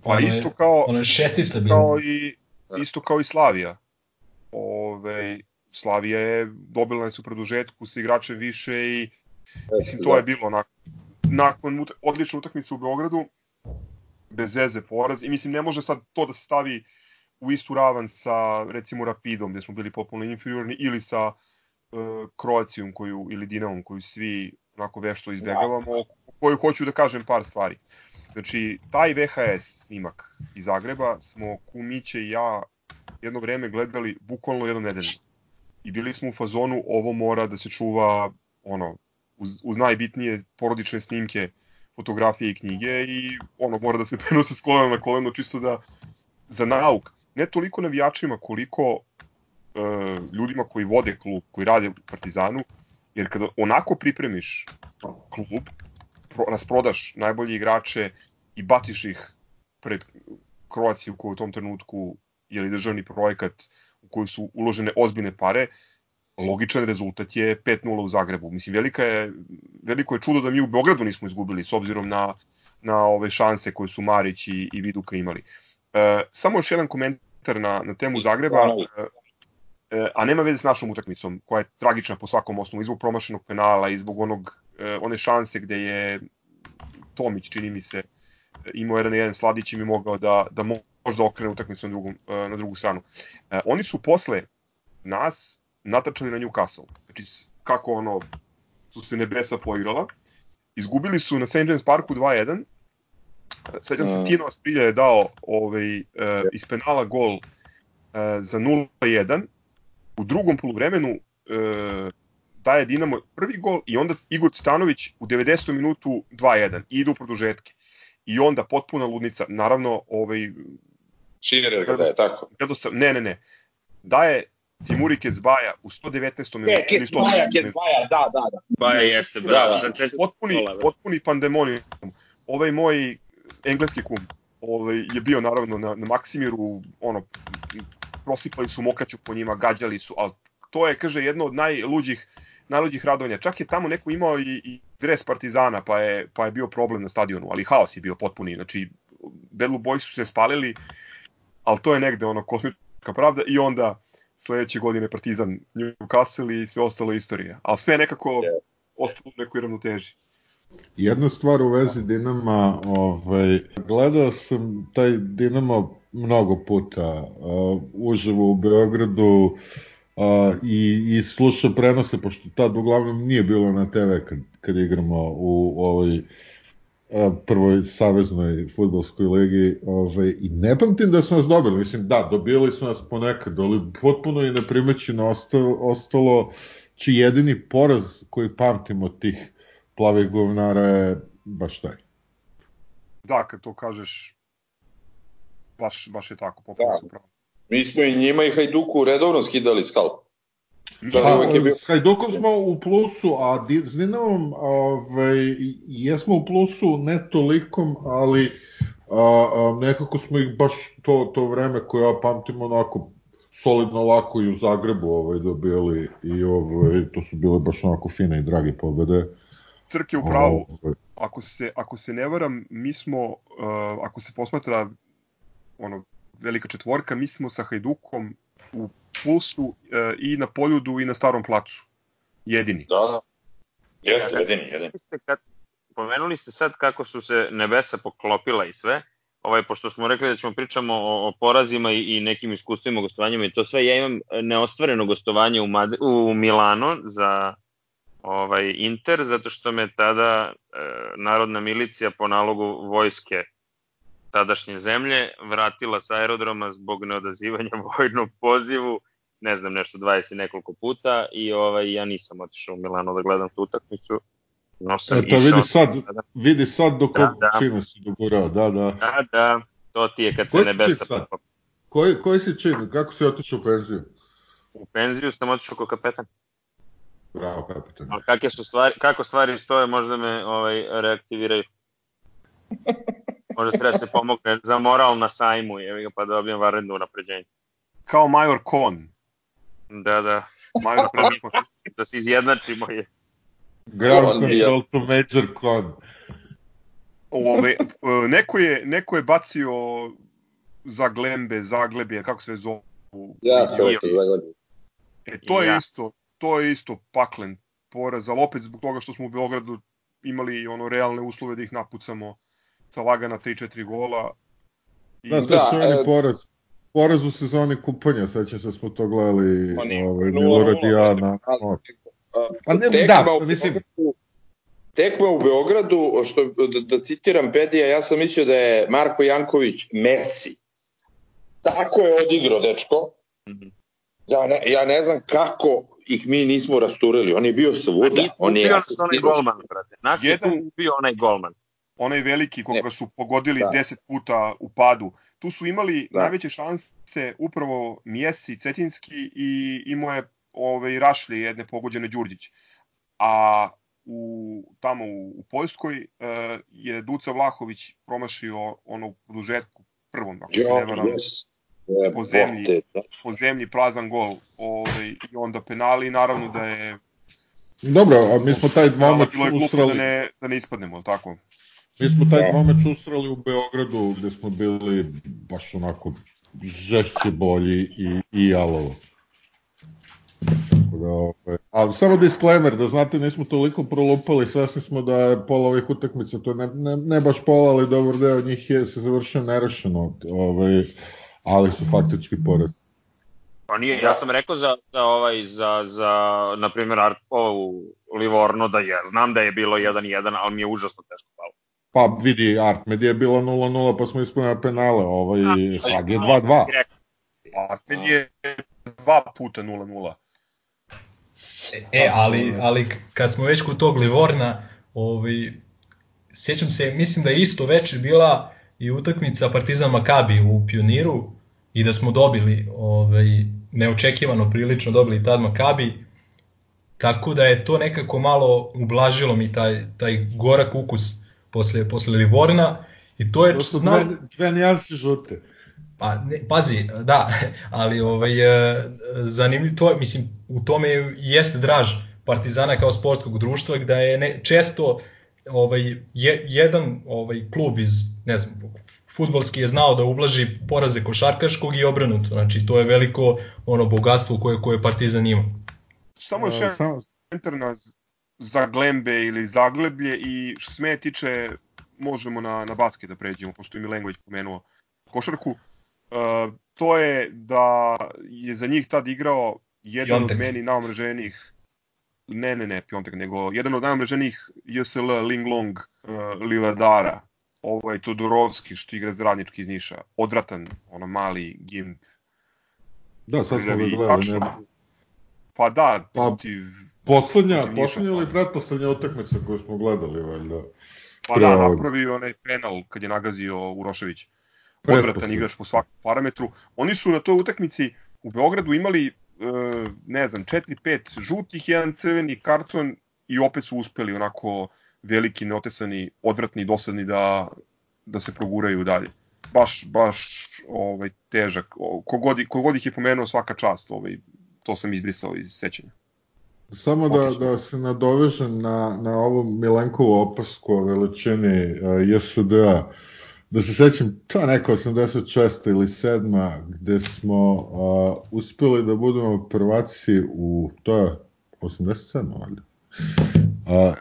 Pa isto kao, ona je šestica isto kao i, isto kao i Slavija. Ove, Slavija je dobila nas u produžetku sa igračem više i mislim to je bilo nakon, nakon odlične utakmice u Beogradu bez veze poraz i mislim ne može sad to da se stavi u istu ravan sa recimo Rapidom gde smo bili popularno inferiorni ili sa uh, Kroacijom koju, ili Dinamom koju svi onako vešto izbegavamo, koju hoću da kažem par stvari. Znači, taj VHS snimak iz Zagreba smo Kumiće i ja jedno vreme gledali bukvalno jednom nedelju. I bili smo u fazonu ovo mora da se čuva ono, uz, uz najbitnije porodične snimke, fotografije i knjige i ono mora da se prenose s kolena na koleno čisto da za nauk. Ne toliko navijačima koliko uh, ljudima koji vode klub, koji rade u Partizanu, jer kada onako pripremiš klub, pro, rasprodaš najbolje igrače i batiš ih pred Kroaciju koja u tom trenutku je li državni projekat u koji su uložene ozbiljne pare, logičan rezultat je 5-0 u Zagrebu. Mislim, velika je, veliko je čudo da mi u Beogradu nismo izgubili, s obzirom na, na ove šanse koje su Marić i, i Viduka imali. E, samo još jedan komentar na, na temu Zagreba. E, E, a nema veze s našom utakmicom, koja je tragična po svakom osnovu, i zbog promašenog penala, i zbog onog, e, one šanse gde je Tomić, čini mi se, imao jedan jedan Sladić i mi mogao da, da možda okrene utakmicu na, drugom, e, na drugu stranu. Oni su posle nas natrčali na Newcastle. Znači, kako ono, su se nebesa poigrala. Izgubili su na St. James Parku 2-1 sećam se. Tino Asprilja je dao ovaj, uh, iz penala gol uh, za 0-1, u drugom poluvremenu uh, daje Dinamo prvi gol i onda Igor Stanović u 90. minutu 2-1 i ide u produžetke. I onda potpuna ludnica, naravno, ovaj, Širer ga daje, tako? Gledao sam, ne, ne, ne. Daje Timuri Kecbaja u 119. minutu. Ne, Kecbaja, Kecbaja, da, da, da. Baja jeste, bravo. Da, da. Za potpuni, kola, potpuni pandemonijum. Ovaj moj engleski kum ovaj, je bio naravno na, na Maksimiru, ono, prosipali su mokraću po njima, gađali su, ali to je, kaže, jedno od najluđih najluđih radovanja. Čak je tamo neko imao i, i dres Partizana, pa je, pa je bio problem na stadionu, ali haos je bio potpuni. Znači, Belu Boys su se spalili, ali to je negde ono kosmička pravda i onda sledeće godine Partizan Newcastle i sve ostalo istorija. Ali sve nekako yeah. ostalo u nekoj ravnoteži. Jedna stvar u vezi Dinama, ovaj, gledao sam taj Dinamo mnogo puta, uh, uživo u Beogradu uh, i, i slušao prenose, pošto tad uglavnom nije bilo na TV kad, kad igramo u, u ovoj prvoj saveznoj futbolskoj ligi ovaj, i ne pamtim da su nas dobili, mislim da, dobili su nas ponekad, ali potpuno i neprimećeno ostalo, ostalo či jedini poraz koji pamtim od tih plavih govnara je baš taj. Da, kad to kažeš, baš, baš je tako, potpuno da. su pravo. Mi smo i njima i Hajduku redovno skidali skalp. Da, je bio... S Hajdukom smo u plusu, a s Dinavom ovaj, jesmo u plusu ne tolikom, ali a, a, nekako smo ih baš to, to vreme koje ja pamtim onako solidno lako i u Zagrebu ovaj, dobili i ovaj, to su bile baš onako fine i drage pobede. Crke u pravu. Ovaj. Ako se, ako se ne varam, mi smo, uh, ako se posmatra ono, velika četvorka, mi smo sa Hajdukom u Pulsu e, i na Poljudu i na Starom placu. Jedini. Da, da. Jeste, jedini, jedini. Kad, pomenuli ste sad kako su se nebesa poklopila i sve, ovaj, pošto smo rekli da ćemo pričamo o, o porazima i, i nekim iskustvima gostovanjima i to sve, ja imam neostvareno gostovanje u, Mad u Milano za ovaj Inter, zato što me tada e, Narodna milicija po nalogu vojske tadašnje zemlje vratila sa aerodroma zbog neodazivanja vojnom pozivu, ne znam, nešto 20 nekoliko puta i ovaj, ja nisam otišao u Milano da gledam tu utakmicu. No sam Eto, vidi sad, da, vidi sad do kog da, da. čina si dogurao, da, da. Da, da, to ti je kad Koji se nebesa... Koji, koji si čin? Kako si otišao u penziju? U penziju sam otišao kao kapetan. Bravo, kapetan. Ali kakve su stvari, kako stvari stoje, možda me ovaj, reaktiviraju. Možda treba da se pomogne za moral na sajmu, je ga pa da dobijem varredno napređenje. Kao Major Kon. Da, da. Major Kon. da se izjednačimo je. Ground control to Major Kon. Ove, neko, je, neko je bacio za glembe, zaglebije, kako se zovu. Ja se to zaglebije. E, to je ja. isto, to je isto paklen poraz, ali opet zbog toga što smo u Beogradu imali ono realne uslove da ih napucamo sa lagana 3-4 gola. I... Da, to da, je e... poraz. Poraz u sezoni kupanja, sećam se da smo to gledali, ovaj, Milorad i ja na... Pa ne, da, mislim... Tekma u Beogradu, što, da, da citiram Pedija, ja sam mislio da je Marko Janković Messi. Tako je odigrao, dečko. Mhm. Ja ne, ja ne znam kako ih mi nismo rasturili. On je bio svuda. On je onaj golman, brate. Nas Jedan... je tu bio onaj golman onaj veliki koga su pogodili da. 10 puta u padu. Tu su imali da. najveće šanse upravo Mjesi, Cetinski i imao je ovaj, Rašli jedne pogođene Đurđić. A u, tamo u, u Poljskoj uh, je Duca Vlahović promašio ono produžetku prvom, ako se ne varam, yes. po zemlji, da. po zemlji prazan gol ovaj, i onda penali, naravno da je Dobro, a mi smo taj dvomac ustrali... Da ne, da ne ispadnemo, tako? Mi smo taj dvomeč usrali u Beogradu gde smo bili baš onako žešće bolji i, i jalovo. da, ovaj, a samo disclaimer, da znate, nismo toliko prolupali, svesni smo da je pola ovih utakmica, to ne, ne, ne baš pola, ali dobar deo njih je se završio nerešeno, ovaj, ali su faktički poraz. Pa nije, ja sam rekao za, za ovaj, za, za, na primjer, ovu Livorno da je, znam da je bilo 1-1, ali mi je užasno teško palo. Pa vidi, Art Media je bila 0-0 pa smo ispunili penale, ovaj Hag je 2-2. Art Media je dva puta 0-0. E, ali, ali kad smo već kod tog Livorna, ovaj, sjećam se, mislim da je isto večer bila i utakmica Partizan Makabi u Pioniru i da smo dobili ovaj, neočekivano prilično dobili tad Makabi, tako da je to nekako malo ublažilo mi taj, taj gorak ukus posle, posle Livorna i to je... To su znao... dve, dve nijanse žute. Pa, ne, pazi, da, ali ovaj, zanimljivo, to, mislim, u tome jeste draž Partizana kao sportskog društva, da je ne, često ovaj, je, jedan ovaj, klub iz, ne znam, futbalski je znao da ublaži poraze košarkaškog i obrnuto, znači to je veliko ono bogatstvo koje, koje Partizan ima. Samo još jedan centar na zaglembe ili zagleblje i što se mene tiče možemo na, na basket da pređemo, pošto je Milenković pomenuo košarku. Uh, to je da je za njih tad igrao jedan Piontek. od meni najomreženijih ne, ne, ne, Piontek, nego jedan od najomreženijih JSL Linglong uh, Livadara. Ovo je Todorovski što igra zradnički iz Niša. Odvratan, ono mali gimp. Da, sad smo ga gledali. Ne... Pa da, pa, protiv... Poslednja, protiv poslednja ili pretposlednja utakmica koju smo gledali, valjda. Pa da, napravio onaj penal kad je nagazio Urošević. Odvratan igrač po svakom parametru. Oni su na toj utakmici u Beogradu imali, e, ne znam, 4-5 žutih, jedan crveni karton i opet su uspeli onako veliki, neotesani, odvratni, dosadni da, da se proguraju dalje. Baš, baš ovaj, težak. Kogod, kogod ih je pomenuo svaka čast, ovaj, to sam izbrisao iz sećanja. Samo da, da se nadovežem na, na ovu Milenkovu opasku o veličini uh, JSD-a, da se sećam, je neka 86. ili 7. gde smo uh, uspeli da budemo prvaci u, to je 87. valjda. Uh,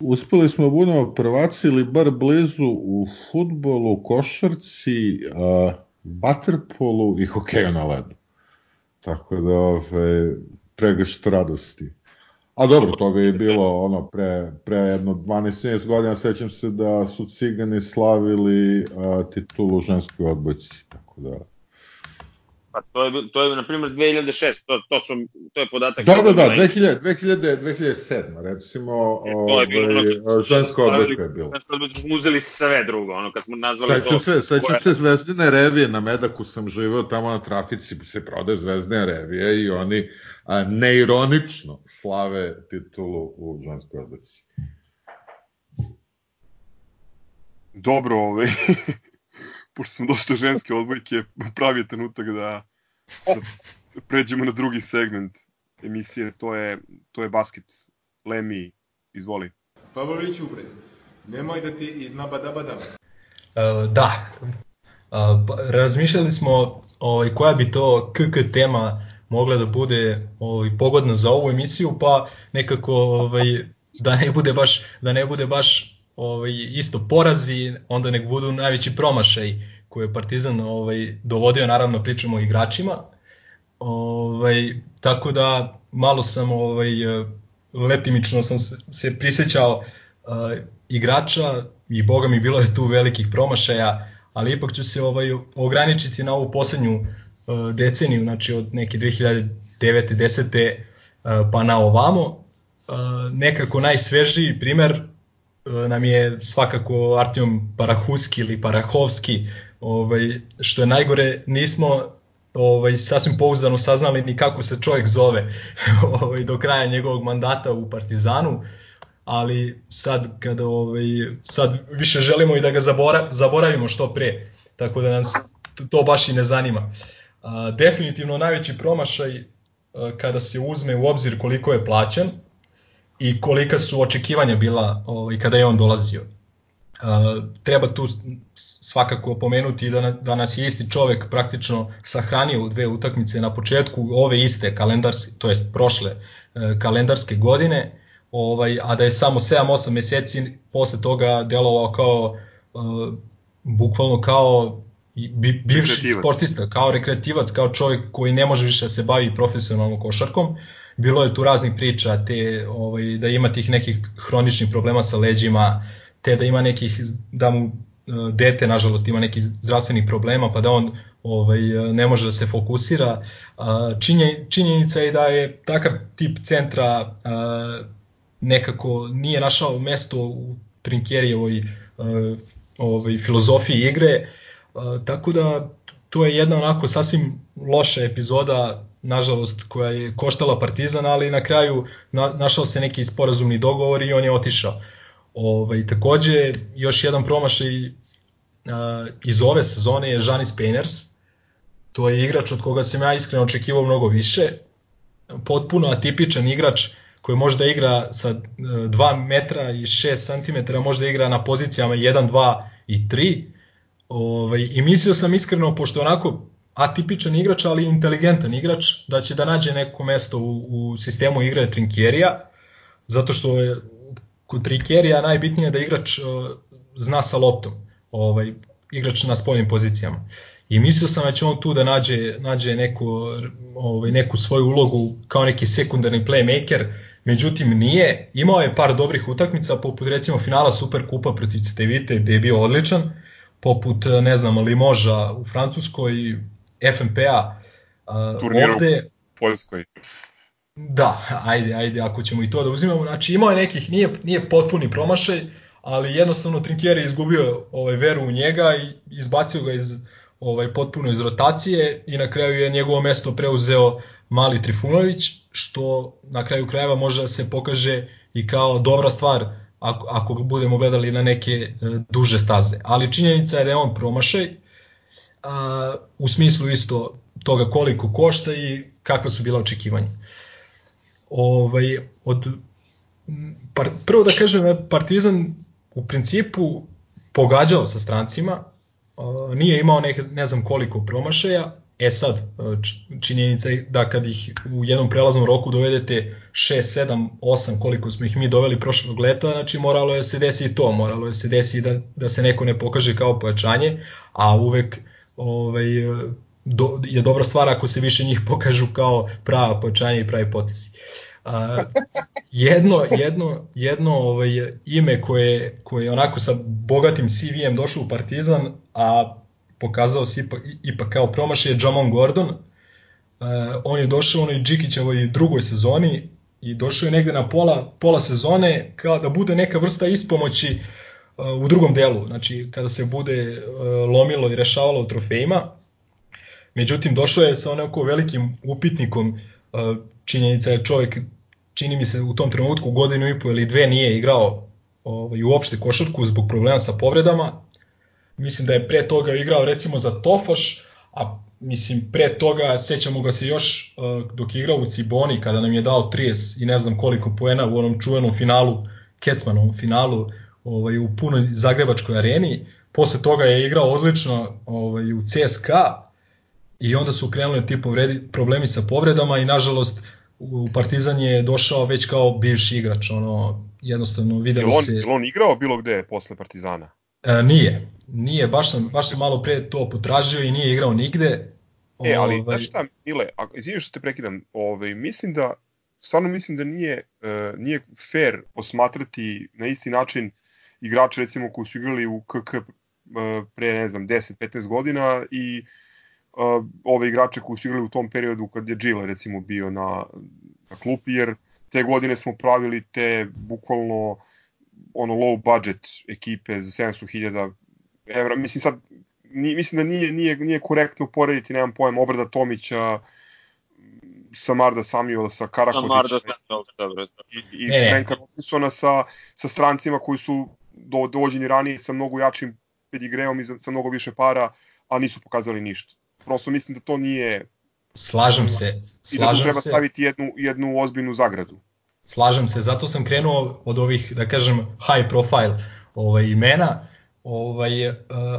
uspeli smo da budemo prvaci ili bar blizu u futbolu, košarci, uh, vaterpolu i hokeju na ledu. Tako da, ove, pregršt radosti. A dobro, to bi bilo ono pre, pre jedno 12-13 godina, sećam se da su cigani slavili a, titulu ženskoj odbojci, tako da... Pa to je, to je na primjer 2006, to, to, su, to je podatak... Da, da, da, 2000, 2000, 2007, recimo, e, to je bilo ovaj, ženska odbojka je bilo. Ženska odbojka smo uzeli sve drugo, ono kad smo nazvali sećam to... Se, sećam koje... se Zvezdine revije, na Medaku sam živeo, tamo na trafici se prodaje Zvezdine revije i oni a, neironično slave titulu u ženskoj odbojci. Dobro, ovaj, pošto sam došao ženske odbojke, pravi je trenutak da, da pređemo na drugi segment emisije, to je, to je basket. Lemi, izvoli. Pavlović upred, nemoj da ti iznabadabadam. Uh, da, uh, razmišljali smo ovaj, koja bi to KK tema mogla da bude ovaj, pogodna za ovu emisiju, pa nekako ovaj, da ne bude baš, da ne bude baš ovaj, isto porazi, onda nek budu najveći promašaj koje je Partizan ovaj, dovodio, naravno pričamo o igračima. Ovaj, tako da malo sam ovaj, letimično sam se, se prisećao uh, igrača i boga mi bilo je tu velikih promašaja, ali ipak ću se ovaj ograničiti na ovu poslednju uh, deceniju, znači od neke 2009. 10. Uh, pa na ovamo. Uh, nekako najsvežiji primer nam je svakako Artjom Parahuski ili Parahovski, ovaj, što je najgore, nismo ovaj, sasvim pouzdano saznali ni kako se čovjek zove ovaj, do kraja njegovog mandata u Partizanu, ali sad kada ovaj, sad više želimo i da ga zabora, zaboravimo što pre, tako da nas to baš i ne zanima. A, definitivno najveći promašaj a, kada se uzme u obzir koliko je plaćan, i kolika su očekivanja bila ovaj, kada je on dolazio. Uh, treba tu svakako pomenuti da, da nas je isti čovek praktično sahranio u dve utakmice na početku ove iste kalendarske, to jest prošle uh, kalendarske godine, ovaj, a da je samo 7-8 meseci posle toga delovao kao uh, bukvalno kao bi, bivši sportista, kao rekreativac, kao čovjek koji ne može više da se bavi profesionalnom košarkom. Uh, bilo je tu raznih priča, te, ovaj, da ima tih nekih hroničnih problema sa leđima, te da ima nekih, da mu uh, dete nažalost ima nekih zdravstvenih problema pa da on ovaj, ne može da se fokusira. Činje, činjenica je da je takav tip centra nekako nije našao mesto u Trinkerijevoj ovaj, filozofiji igre, tako da to je jedna onako sasvim loša epizoda, nažalost, koja je koštala Partizan, ali na kraju na, našao se neki sporazumni dogovor i on je otišao. Ovaj, takođe, još jedan promašaj uh, iz ove sezone je Janis Painters, to je igrač od koga sam ja iskreno očekivao mnogo više, potpuno atipičan igrač koji možda igra sa 2 metra i 6 cm, možda igra na pozicijama 1, 2 i 3. Ovaj, I mislio sam iskreno, pošto onako atipičan igrač, ali inteligentan igrač, da će da nađe neko mesto u, u sistemu igre Trinkjerija, zato što je kod Trinkjerija najbitnije da igrač uh, zna sa loptom, ovaj, igrač na spoljnim pozicijama. I mislio sam da će on tu da nađe, nađe neku, ovaj, neku svoju ulogu kao neki sekundarni playmaker, međutim nije. Imao je par dobrih utakmica, poput recimo finala Superkupa protiv Cetevite gde je bio odličan, poput ne znam Limoža u Francuskoj, FNP-a Turniru ovde. u Poljskoj. Da, ajde, ajde, ako ćemo i to da uzimamo. Znači imao je nekih, nije, nije potpuni promašaj, ali jednostavno Trinkieri je izgubio ovaj, veru u njega i izbacio ga iz ovaj potpuno iz rotacije i na kraju je njegovo mesto preuzeo Mali Trifunović, što na kraju krajeva može da se pokaže i kao dobra stvar ako, ako budemo gledali na neke e, duže staze. Ali činjenica je da je on promašaj, a, u smislu isto toga koliko košta i kakva su bila očekivanja. Ovaj, od, par, prvo da kažem, Partizan u principu pogađao sa strancima, nije imao nek, ne znam koliko promašaja, e sad, činjenica je da kad ih u jednom prelaznom roku dovedete 6, 7, 8 koliko smo ih mi doveli prošlog leta, znači moralo je se desi i to, moralo je se desi da, da se neko ne pokaže kao pojačanje, a uvek ovaj, do, je dobra stvar ako se više njih pokažu kao prava pojačanje i pravi potesi. A, jedno, jedno, jedno ovaj, ime koje, koje onako sa bogatim CV-em došlo u Partizan, a pokazao se ipak, ipak kao promaš je Jamon Gordon. Uh, on je došao u onoj Džikićevoj drugoj sezoni i došao je negde na pola, pola sezone kao da bude neka vrsta ispomoći uh, u drugom delu, znači kada se bude uh, lomilo i rešavalo u trofejima. Međutim, došao je sa onako velikim upitnikom uh, činjenica je čovjek, čini mi se u tom trenutku godinu i po ili dve nije igrao ovaj, uopšte košarku zbog problema sa povredama. Mislim da je pre toga igrao recimo za Tofaš, a mislim pre toga sećamo ga se još uh, dok je igrao u Ciboni kada nam je dao 30 i ne znam koliko poena u onom čuvenom finalu, Kecmanovom finalu ovaj, u punoj zagrebačkoj areni. Posle toga je igrao odlično ovaj, u CSKA i onda su krenuli ti povredi, problemi sa povredama i nažalost u Partizan je došao već kao bivši igrač, ono jednostavno videli je on, se... Je on igrao bilo gde posle Partizana? E, nije, nije, baš sam, baš sam malo pre to potražio i nije igrao nigde. E, ali ovaj... znaš šta, Mile, izvini što te prekidam, ovaj, mislim da, stvarno mislim da nije, uh, nije fair posmatrati na isti način igrače recimo koji su igrali u KK uh, pre, ne znam, 10-15 godina i uh, uh, ove igrače koji su igrali u tom periodu kad je Gila recimo bio na, na klupi, jer te godine smo pravili te bukvalno ono low budget ekipe za 700.000 evra. Mislim sad, ni, mislim da nije, nije, nije korektno porediti, nemam pojem, Obrada Tomića, Samarda Samuela sa Karakotića dobro. i, i Franka Robinsona sa, sa strancima koji su do, dođeni ranije sa mnogo jačim pedigreom i za, sa mnogo više para, a nisu pokazali ništa prosto mislim da to nije Slažem se. Slažem I da treba se. staviti jednu, jednu ozbiljnu zagradu. Slažem se, zato sam krenuo od ovih, da kažem, high profile ovaj, imena, ovaj, uh,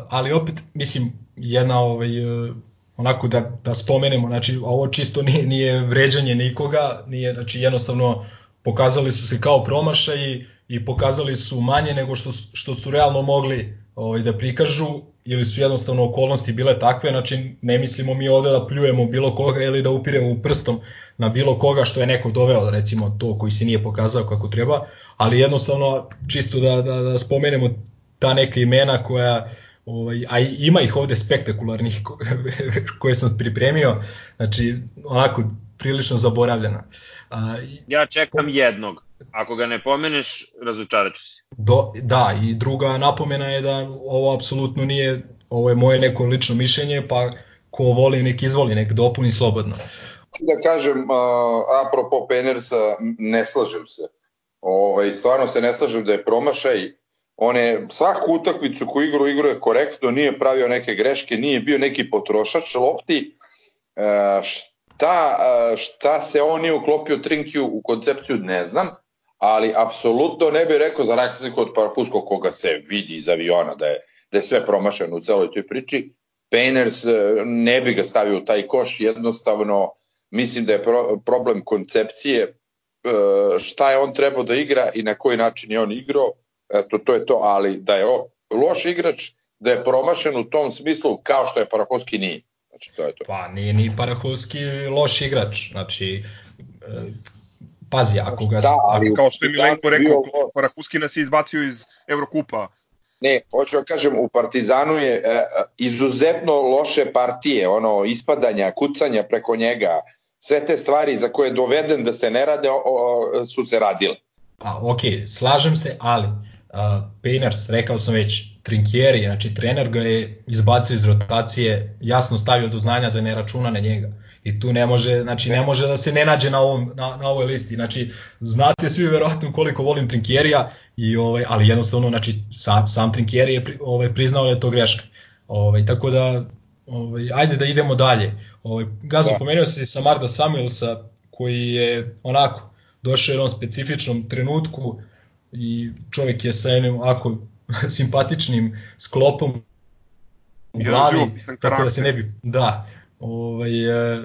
ali opet, mislim, jedna ovaj, uh, onako da, da spomenemo, znači ovo čisto nije, nije vređanje nikoga, nije, znači jednostavno pokazali su se kao promašaji i pokazali su manje nego što, što su realno mogli ovaj, da prikažu ili su jednostavno okolnosti bile takve, znači ne mislimo mi ovde da pljujemo bilo koga ili da upiremo prstom na bilo koga što je neko doveo, recimo to koji se nije pokazao kako treba, ali jednostavno čisto da, da, da spomenemo ta neka imena koja ovaj, a ima ih ovde spektakularnih koje sam pripremio, znači onako prilično zaboravljena. A, ja čekam jednog. Ako ga ne pomeneš, razočarat ću se. Do, da, i druga napomena je da ovo apsolutno nije, ovo je moje neko lično mišljenje, pa ko voli nek izvoli, nek dopuni slobodno. Da kažem, uh, apropo Penersa, ne slažem se. Ovaj, stvarno se ne slažem da je promašaj. On je svaku utakmicu koju igru igruje korektno, nije pravio neke greške, nije bio neki potrošač lopti. Uh, šta, uh, šta se on nije uklopio Trinkiju u koncepciju, ne znam ali apsolutno ne bih rekao za razliku od Parafusko koga se vidi iz aviona da je, da je sve promašeno u celoj toj priči. Painters e, ne bi ga stavio u taj koš, jednostavno mislim da je pro, problem koncepcije e, šta je on trebao da igra i na koji način je on igrao, eto to je to, ali da je loš igrač, da je promašen u tom smislu kao što je Parahovski nije. Znači, to je to. Pa nije ni Parahovski loš igrač, znači e, Pazi, ako ga... Da, ali ako, kao što je Milenko rekao, bio... Parakuski nas je izbacio iz Evrokupa. Ne, hoću da kažem, u Partizanu je e, izuzetno loše partije, ono, ispadanja, kucanja preko njega, sve te stvari za koje je doveden da se ne rade, o, o, su se radile. Pa, ok, slažem se, ali uh, Painers, rekao sam već, Trinkieri, znači trener ga je izbacio iz rotacije, jasno stavio do znanja da ne računa na njega i tu ne može, znači ne može da se ne nađe na, ovom, na, na ovoj listi. Znači, znate svi verovatno koliko volim Trinkjerija, i, ovaj, ali jednostavno, znači, sam, sam Trinkjeri je ovaj, priznao da je to greška. Ovaj, tako da, ovaj, ajde da idemo dalje. Ovaj, Gazo, da. pomenuo se Samarda Samuelsa, koji je onako došao u jednom specifičnom trenutku i čovjek je sa jednim ovako simpatičnim sklopom u glavi, tako da se ne bi, da, Ovaj, e,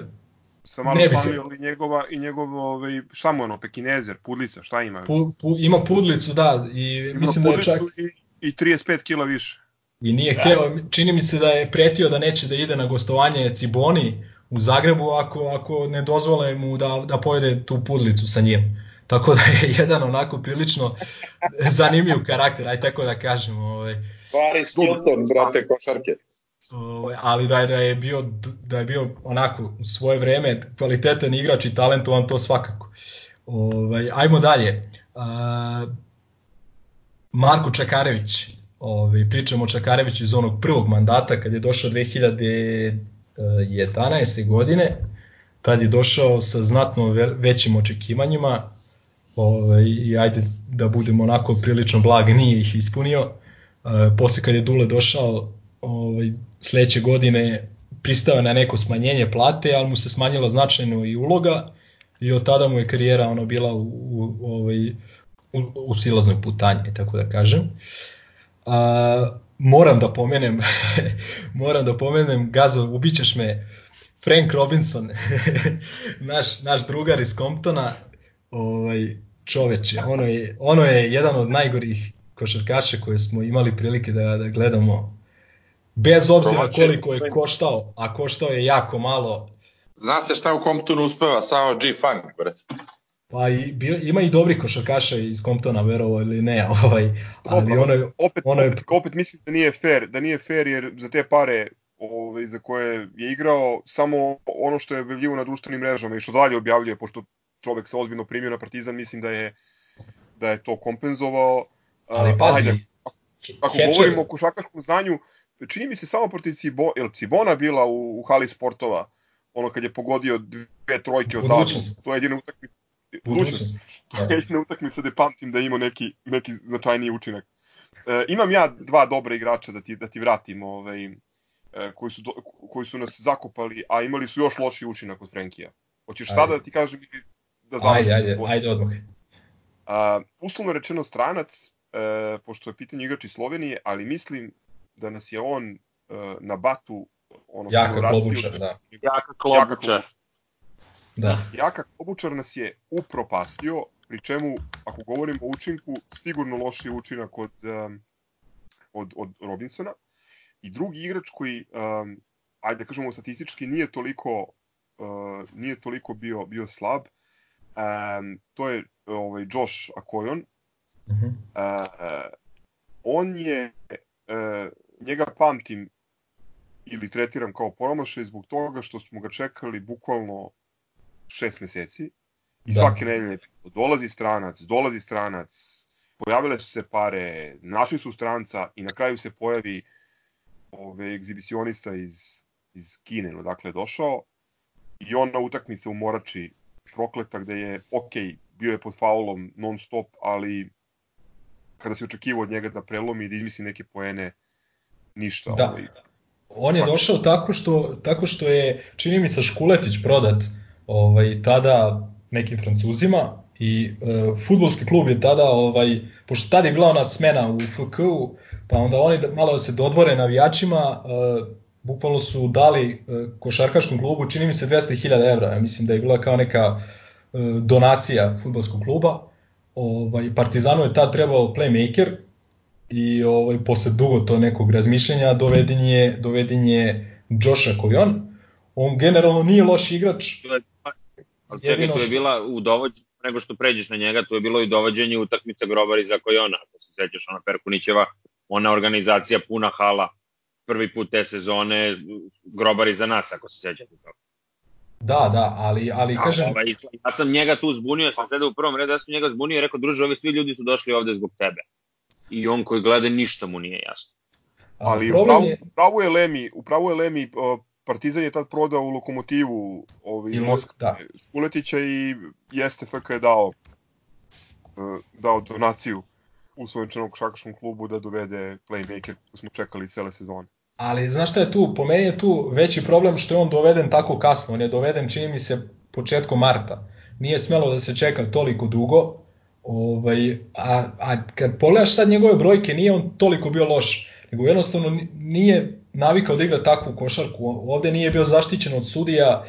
sa malo ne se... i njegova i njegov ovaj šta mu ono pekinezer, pudlica, šta ima? Pu, pu, ima pudlicu, da, i ima mislim da je čak i, i 35 kg više. I nije da. hteo, čini mi se da je pretio da neće da ide na gostovanje Ciboni u Zagrebu ako, ako ne dozvole mu da, da pojede tu pudlicu sa njim. Tako da je jedan onako prilično zanimljiv karakter, aj tako da kažem. Ovaj. Paris Hilton, brate, košarke. Ovaj, ali da je, da je bio da je bio onako u svoje vreme kvalitetan igrač i talentovan to svakako. Ovaj ajmo dalje. Uh, Marko Čakarević. Ovaj pričamo o Čakareviću iz onog prvog mandata kad je došao 2011. godine. Tad je došao sa znatno većim očekivanjima. Ovaj i ajde da budemo onako prilično blag, nije ih ispunio. Uh, posle kad je Dule došao, ovaj sledeće godine pristao na neko smanjenje plate, ali mu se smanjila značajno i uloga i od tada mu je karijera ono bila u, u, ovaj, u, u silaznoj putanji, tako da kažem. A, moram da pomenem, moram da pomenem, Gazo, ubićeš me, Frank Robinson, naš, naš drugar iz Comptona, ovaj, čoveče, ono je, ono je jedan od najgorih košarkaša koje smo imali prilike da, da gledamo Bez obzira koliko je koštao, a koštao je jako malo. Zna se šta u Comptonu uspeva, samo G-Funk, brate. Pa i, ima i dobri košarkaša iz Comptona, verovo ili ne, ovaj, ali ono je... Opet, ono je... opet, opet mislim da nije fair, da nije fair jer za te pare ovaj, za koje je igrao, samo ono što je objavljivo na društvenim mrežama i što dalje objavljuje, pošto čovek se ozbiljno primio na Partizan, mislim da je da je to kompenzovao. Ali pazi, Ajde, ako, ako govorimo o košarkaškom znanju, čini mi se samo protiv Cibo, je Cibona bila u, u hali sportova, ono kad je pogodio dve trojke od Budućnost. to je jedina utakmica Budućnost. To je jedina utakmica da pamtim da ima neki, neki značajniji učinak. E, imam ja dva dobra igrača da ti, da ti vratim, ovaj, e, koji, su do, koji su nas zakopali, a imali su još loši učinak od Frenkija. Hoćeš ajde. sada da ti kažem da završim? Ajde, ajde, ajde odmah. Uh, uslovno rečeno stranac, uh, pošto je pitanje igrač iz Slovenije, ali mislim da nas je on uh, na batu ono jaka klobučar, da. Jaka klobučar. Da. Jaka klobučar nas je upropastio, pri čemu, ako govorimo o učinku, sigurno loši učinak od, um, od, od Robinsona. I drugi igrač koji, um, ajde da kažemo statistički, nije toliko, uh, nije toliko bio, bio slab, um, to je ovaj, Josh Akoyon. Uh -huh. uh, on je, uh, njega pamtim ili tretiram kao promašaj zbog toga što smo ga čekali bukvalno šest meseci i da. svake nedelje dolazi stranac, dolazi stranac, pojavile su se pare, našli su stranca i na kraju se pojavi ove, egzibicionista iz, iz Kine, odakle je došao i on na utakmice u Morači prokleta gde je, ok, bio je pod faulom non stop, ali kada se očekivao od njega da prelomi i da izmisli neke poene, ništa. Da. Ovaj, On je došao tako što, tako što je, čini mi se, Škuletić prodat ovaj, tada nekim Francuzima i e, futbolski klub je tada, ovaj, pošto tada je bila ona smena u FK-u, pa onda oni malo se dodvore navijačima, e, bukvalno su dali e, košarkaškom klubu, čini mi se 200.000 evra, ja mislim da je bila kao neka e, donacija futbolskog kluba. Ovaj, Partizanu je tad trebao playmaker, i ovaj, posle dugo to nekog razmišljanja doveden je, doveden je Josha Kojon. On generalno nije loš igrač. Ali čekaj, to je bila u dovođenju, nego što pređeš na njega, to je bilo i dovođenje utakmica Grobari za Kojona, ako se sećaš, ona Perkunićeva, ona organizacija puna hala, prvi put te sezone, Grobari za nas, ako se sećate toga. Da, da, ali, ali da, kažem... Ovaj, ja sam njega tu zbunio, sam sedao u prvom redu, ja sam njega zbunio i rekao, druže, ovi svi ljudi su došli ovde zbog tebe i on koji gleda ništa mu nije jasno. Ali upravo, je... upravo je Lemi, upravo je Lemi, Partizan je tad prodao u lokomotivu ovaj, I Moskva, da. Skuletića i jeste FK je dao, e, dao donaciju u svojom črnom košakaškom klubu da dovede playmaker koji smo čekali cele sezone. Ali znaš šta je tu? Po meni je tu veći problem što je on doveden tako kasno. On je doveden, čini mi se, početkom marta. Nije smelo da se čeka toliko dugo Ovaj, a, a kad pogledaš sad njegove brojke, nije on toliko bio loš, nego jednostavno nije navikao da igra takvu košarku. Ovde nije bio zaštićen od sudija,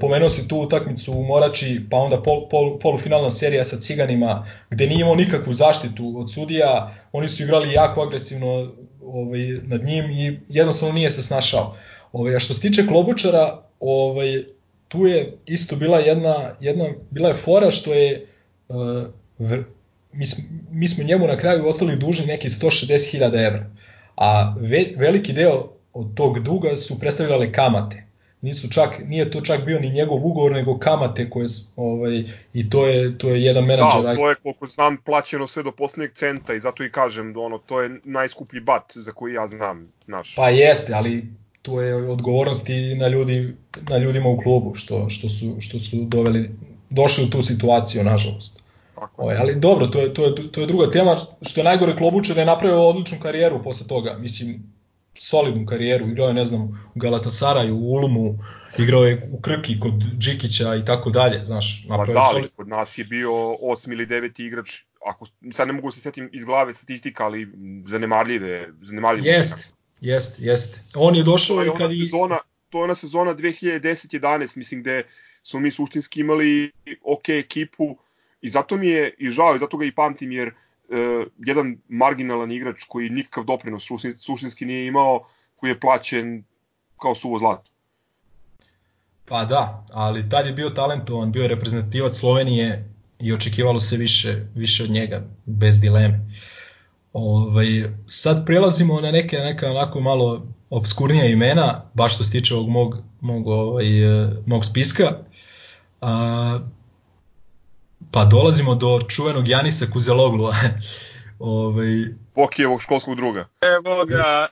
pomenuo si tu utakmicu u Morači, pa onda pol, pol, polufinalna serija sa Ciganima, gde nije imao nikakvu zaštitu od sudija, oni su igrali jako agresivno ovaj, nad njim i jednostavno nije se snašao. Ovaj, a što se tiče Klobučara, ovaj, tu je isto bila jedna, jedna bila je fora što je uh, mi, mi smo njemu na kraju ostali dužni neki 160.000 evra, a ve, veliki deo od tog duga su predstavljale kamate. Nisu čak, nije to čak bio ni njegov ugovor, nego kamate koje, ovaj, i to je, to je jedan menadžer. Da, to je koliko znam plaćeno sve do poslednjeg centa i zato i kažem da ono, to je najskuplji bat za koji ja znam. Naš. Pa jeste, ali to je odgovornost i na, ljudi, na ljudima u klubu što, što, su, što su doveli, došli u tu situaciju, nažalost. Ovaj, ali dobro, to je, to, je, to je druga tema, što je najgore Klobučar je napravio odličnu karijeru posle toga, mislim, solidnu karijeru, igrao je, ne znam, u Galatasaraju, u Ulmu, igrao je u Krki kod Džikića i tako dalje, znaš, napravio pa da, solid... kod nas je bio osmi ili deveti igrač, ako, sad ne mogu se setim iz glave statistika, ali zanemarljive, zanemarljive. Jest, jest, jest. On je došao i kad i... Sezona, to je ona sezona 2010-11, mislim, gde smo mi suštinski imali ok ekipu, I zato mi je i žao i zato ga i pamtim jer uh, jedan marginalan igrač koji nikakav doprinos suštinski nije imao, koji je plaćen kao suvo zlato. Pa da, ali tad je bio talentovan, bio je reprezentativac Slovenije i očekivalo se više, više od njega, bez dileme. Ovaj, sad prelazimo na neke neka onako malo obskurnija imena, baš što se tiče ovog mog, mog, ovaj, mog spiska. A, Pa dolazimo do čuvenog Janisa Kuzeloglu. ovaj... Pokijevog školskog druga. Evo ga,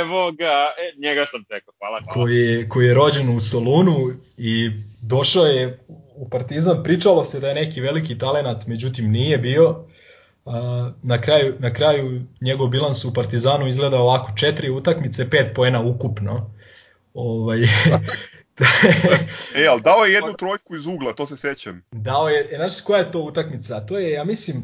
evo ga, e, njega sam tekao, hvala, hvala. Koji je, koji je rođen u Solunu i došao je u Partizan, pričalo se da je neki veliki talenat, međutim nije bio. Na kraju, na kraju njegov bilans u Partizanu izgleda ovako, četiri utakmice, pet poena ukupno. Ovaj, e, ali dao je jednu trojku iz ugla, to se sećam. Dao je, e, znaš koja je to utakmica? To je, ja mislim,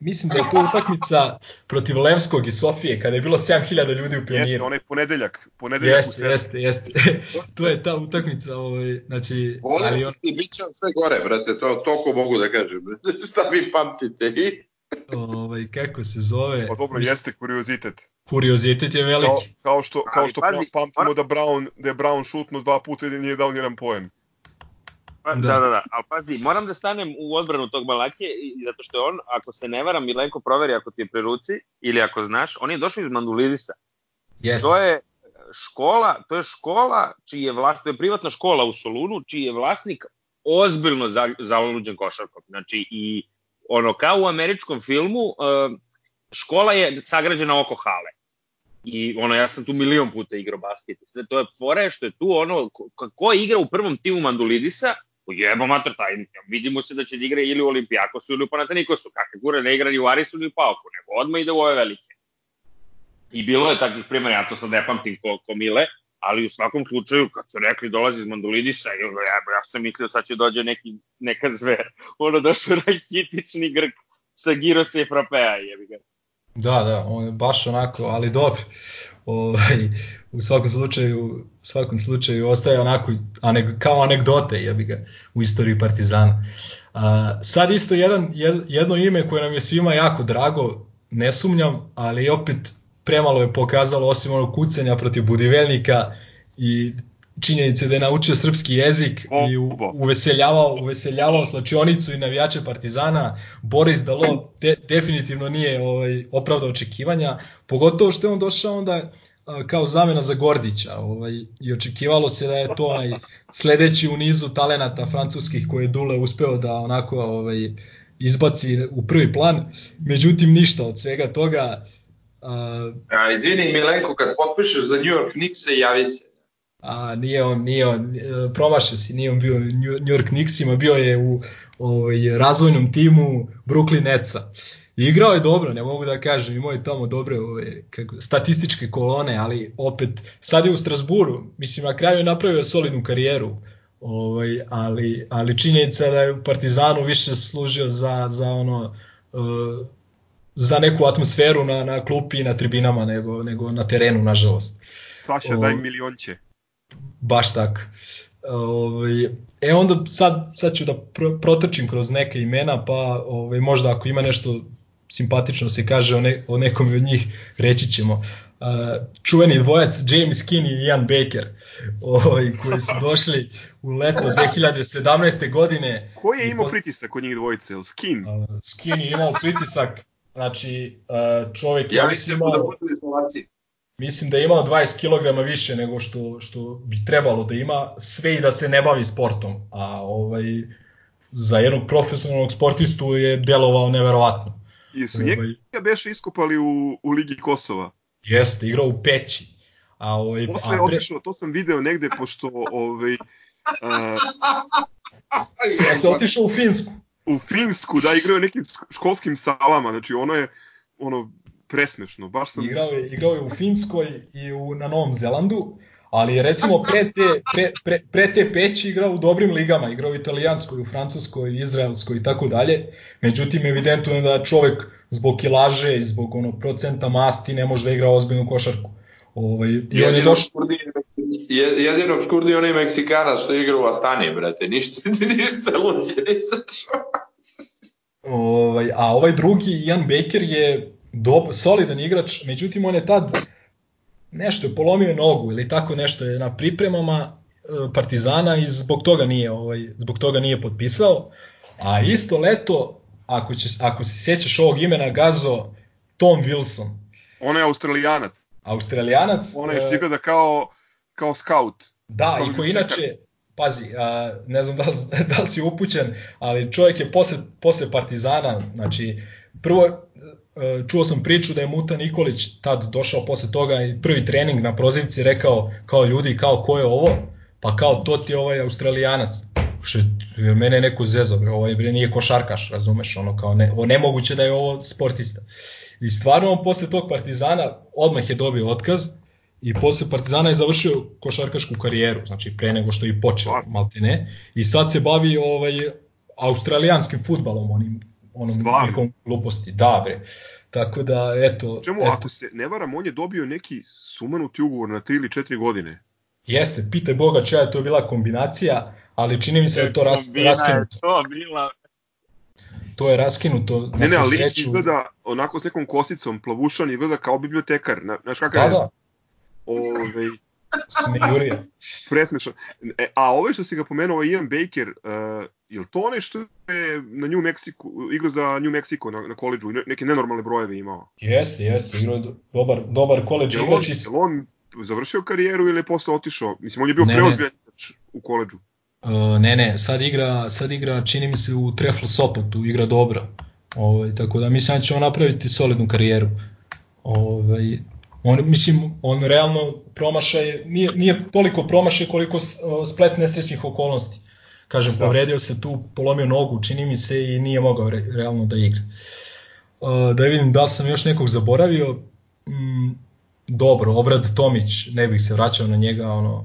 mislim da je to utakmica protiv Levskog i Sofije, kada je bilo 7000 ljudi u Pioniru. Jeste, onaj ponedeljak, ponedeljak jeste, jeste, jeste. to je ta utakmica, ovaj, znači... Volim ali on... i bit će sve gore, brate, to toliko mogu da kažem. Šta vi pamtite i... ovaj, kako se zove... Pa dobro, jeste kuriozitet. Kuriozitet je veliki. Kao, kao što, kao što pazi, pamtimo mora- da, Brown, da je Brown šutno dva puta i da nije dao nijedan poen. Pa, Da. da, da, da, ali pazi, moram da stanem u odbranu tog Malakije, i- zato što je on, ako se ne varam, Milenko proveri ako ti je pri ruci, ili ako znaš, on je došao iz Mandulidisa. Jeste. To je škola, to je škola čiji je vlasnik, to je privatna škola u Solunu, čiji je vlasnik ozbiljno za- zaluđen košarkom. Znači i ono kao u američkom filmu, uh, škola je sagrađena oko hale. I ono, ja sam tu milion puta igrao basket. Sve to je fora je što je tu ono, ko, ko igra u prvom timu Mandulidisa, jebo mater, taj, vidimo se da će da igra ili u Olimpijakosu ili u Panatenikosu, kakve gure ne igra ni u Arisu ni u Pauku, nego odmah ide u ove velike. I bilo je takvih primjera, ja to sad ne pamtim ko, ko Mile, ali u svakom slučaju, kad su rekli dolazi iz Mandulidisa, ja, ja, sam mislio sad će dođe neki, neka zver. Ono došao rahitični Grk sa Girose i Frapea, jebi ga. Da, da, on je baš onako, ali dobro. Ovaj, u svakom slučaju, u svakom slučaju ostaje onako anek, kao anegdote jebi ga, u istoriji Partizana. A, sad isto jedan, jed- jedno ime koje nam je svima jako drago, ne sumnjam, ali opet premalo je pokazalo osim onog kucanja protiv Budivelnika i činjenice da je naučio srpski jezik i uveseljavao, uveseljavao slačionicu i navijače Partizana. Boris Dalo de, definitivno nije ovaj, opravdao očekivanja, pogotovo što je on došao onda kao zamena za Gordića ovaj, i očekivalo se da je to onaj sledeći u nizu talenata francuskih koje je Dule uspeo da onako ovaj, izbaci u prvi plan, međutim ništa od svega toga. A, A, izvini Milenko, kad potpišeš za New York Knicks se javi se. a nije on, nije on, e, promašio si, nije on bio New York Knicksima, bio je u ovaj, razvojnom timu Brooklyn Netsa. I igrao je dobro, ne mogu da kažem, imao je tamo dobre ove, kako, statističke kolone, ali opet sad je u Strasburu, mislim na kraju je napravio solidnu karijeru, ovaj, ali, ali činjenica da je u Partizanu više služio za, za ono e, za neku atmosferu na, na klupi i na tribinama nego, nego na terenu, nažalost. Saša, O- daj milionće. Baš tako. Ovaj, e onda sad, sad ću da pro, protrčim kroz neke imena, pa ovaj, možda ako ima nešto simpatično se kaže o, ne, o nekom od njih, reći ćemo. Uh, čuveni dvojac James King i Ian Baker, ovaj, koji su došli u leto 2017. godine. Ko je imao pritisak kod njih dvojice? Skin? Uh, Skin je imao pritisak, znači uh, čovjek je Ja mislim da u izolaciji. mislim da je imao 20 kg više nego što, što bi trebalo da ima, sve i da se ne bavi sportom, a ovaj, za jednog profesionalnog sportistu je delovao neverovatno. I su Ovaj. njega beše iskopali u, u Ligi Kosova. Jeste, igrao u Peći. A, ovaj, Posle je a pre, otišao, to sam video negde, pošto ovaj, uh, ja se otišao u Finsku. U Finsku, da, igrao je nekim školskim salama, znači ono je ono presmešno, baš sam... Igrao je, igrao je u Finskoj i u, na Novom Zelandu, ali recimo pre te, pre, pre, pre te peći igrao u dobrim ligama, igrao u italijanskoj, u francuskoj, izraelskoj i tako dalje. Međutim, evidentno je da čovek zbog kilaže i zbog ono procenta masti ne može da igra ozbiljnu košarku. Ovaj, I on je Jedino došao, obskurni, je- jedino obskurni onaj Meksikanac što igra u Astani, brate. Ništa, ništa luđe nisam čuo. Ovaj, a ovaj drugi, Ian Baker, je dob, solidan igrač, međutim on je tad nešto je polomio nogu ili tako nešto je na pripremama e, Partizana i zbog toga nije ovaj zbog toga nije potpisao. A isto leto ako će ako se sećaš ovog imena Gazo Tom Wilson, Ono je australijanac, Australijanac. ono je što e, kao, kao scout. Da, Kao i koji inače, pazi, a, ne znam da li, da li si upućen, ali čovjek je posle, posle Partizana, znači, prvo, e, čuo sam priču da je Muta Nikolić tad došao posle toga i prvi trening na prozivci rekao kao ljudi, kao ko je ovo? Pa kao to ti je ovaj australijanac. Što je mene je neko zezao, bre, ovaj bre nije košarkaš, razumeš, ono kao ne, o, nemoguće da je ovo sportista. I stvarno on posle tog Partizana odmah je dobio otkaz, i posle Partizana je završio košarkašku karijeru, znači pre nego što je i počeo, maltene, i sad se bavi ovaj australijanskim futbalom, onim onom Stvarno? nekom gluposti. Da, bre. Tako da, eto, Čemu, eto ako se ne varam, on je dobio neki sumanuti ugovor na 3 ili 4 godine. jeste, pitaj Boga čija je to bila kombinacija, ali čini mi se da je to ras, raskinuto. to bila, To je raskinuto na Ne, ne, ali sreću. izgleda onako s nekom kosicom, plavušan, izgleda kao bibliotekar. Na- Znaš kakav Da, je? da, Ovaj, smejurija. presmešan. E, a ovaj što si ga pomenuo, ovaj Ian Baker, uh, je li to onaj što je na New Mexico, igrao za New Mexico na, na koleđu, i ne- neke nenormalne brojeve imao? Jeste, jeste, igrao dobar, dobar koleđ igrač i je on završio karijeru ili je posle otišao? Mislim, on je bio preozbiljan u koleđu. Uh, ne, ne, sad igra, sad igra, čini mi se u Trefl Sopotu, igra dobro. Ovaj, tako da mislim da će on napraviti solidnu karijeru. Ovaj, on, mislim, on realno promašaj, nije, nije toliko promašaj koliko o, splet nesrećnih okolnosti. Kažem, Da. povredio se tu, polomio nogu, čini mi se, i nije mogao re, realno da igra. Uh, da vidim da sam još nekog zaboravio. Mm, dobro, Obrad Tomić, ne bih se vraćao na njega, ono,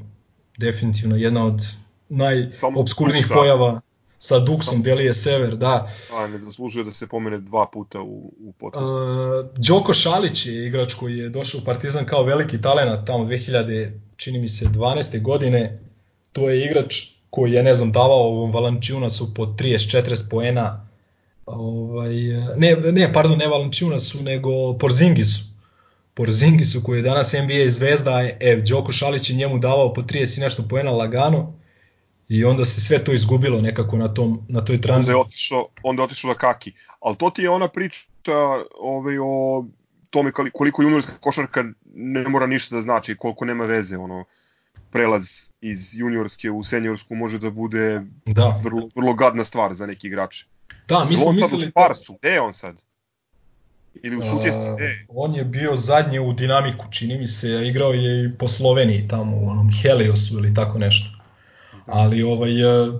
definitivno jedna od najobskurnijih pojava sa Duksom Delije Sever, da. A, ne zaslužuje da se pomene dva puta u, u podcastu. Uh, Đoko Šalić je igrač koji je došao u Partizan kao veliki talenat tamo 2000, čini mi se, 12. godine. To je igrač koji je, ne znam, davao ovom Valančiunasu po 30-40 poena. Ovaj, ne, ne, pardon, ne Valančiunasu, nego Porzingisu. Porzingisu koji je danas NBA zvezda, e, Đoko Šalić je njemu davao po 30 i nešto poena lagano i onda se sve to izgubilo nekako na, tom, na toj onda tranziciji. je otišao, onda je otišao na Kaki. Ali to ti je ona priča ovaj, o tome koli- koliko juniorska košarka ne mora ništa da znači, koliko nema veze, ono, prelaz iz juniorske u seniorsku može da bude Da, vrlo, vrlo gadna stvar za neki igrače. da, mi smo sad u mislili... Sparsu, gde je on sad? Ili u Sutjesci, A, gde je? on je bio zadnje u dinamiku, čini mi se, igrao je i po Sloveniji tamo u onom Heliosu ili tako nešto. Ali ovaj e,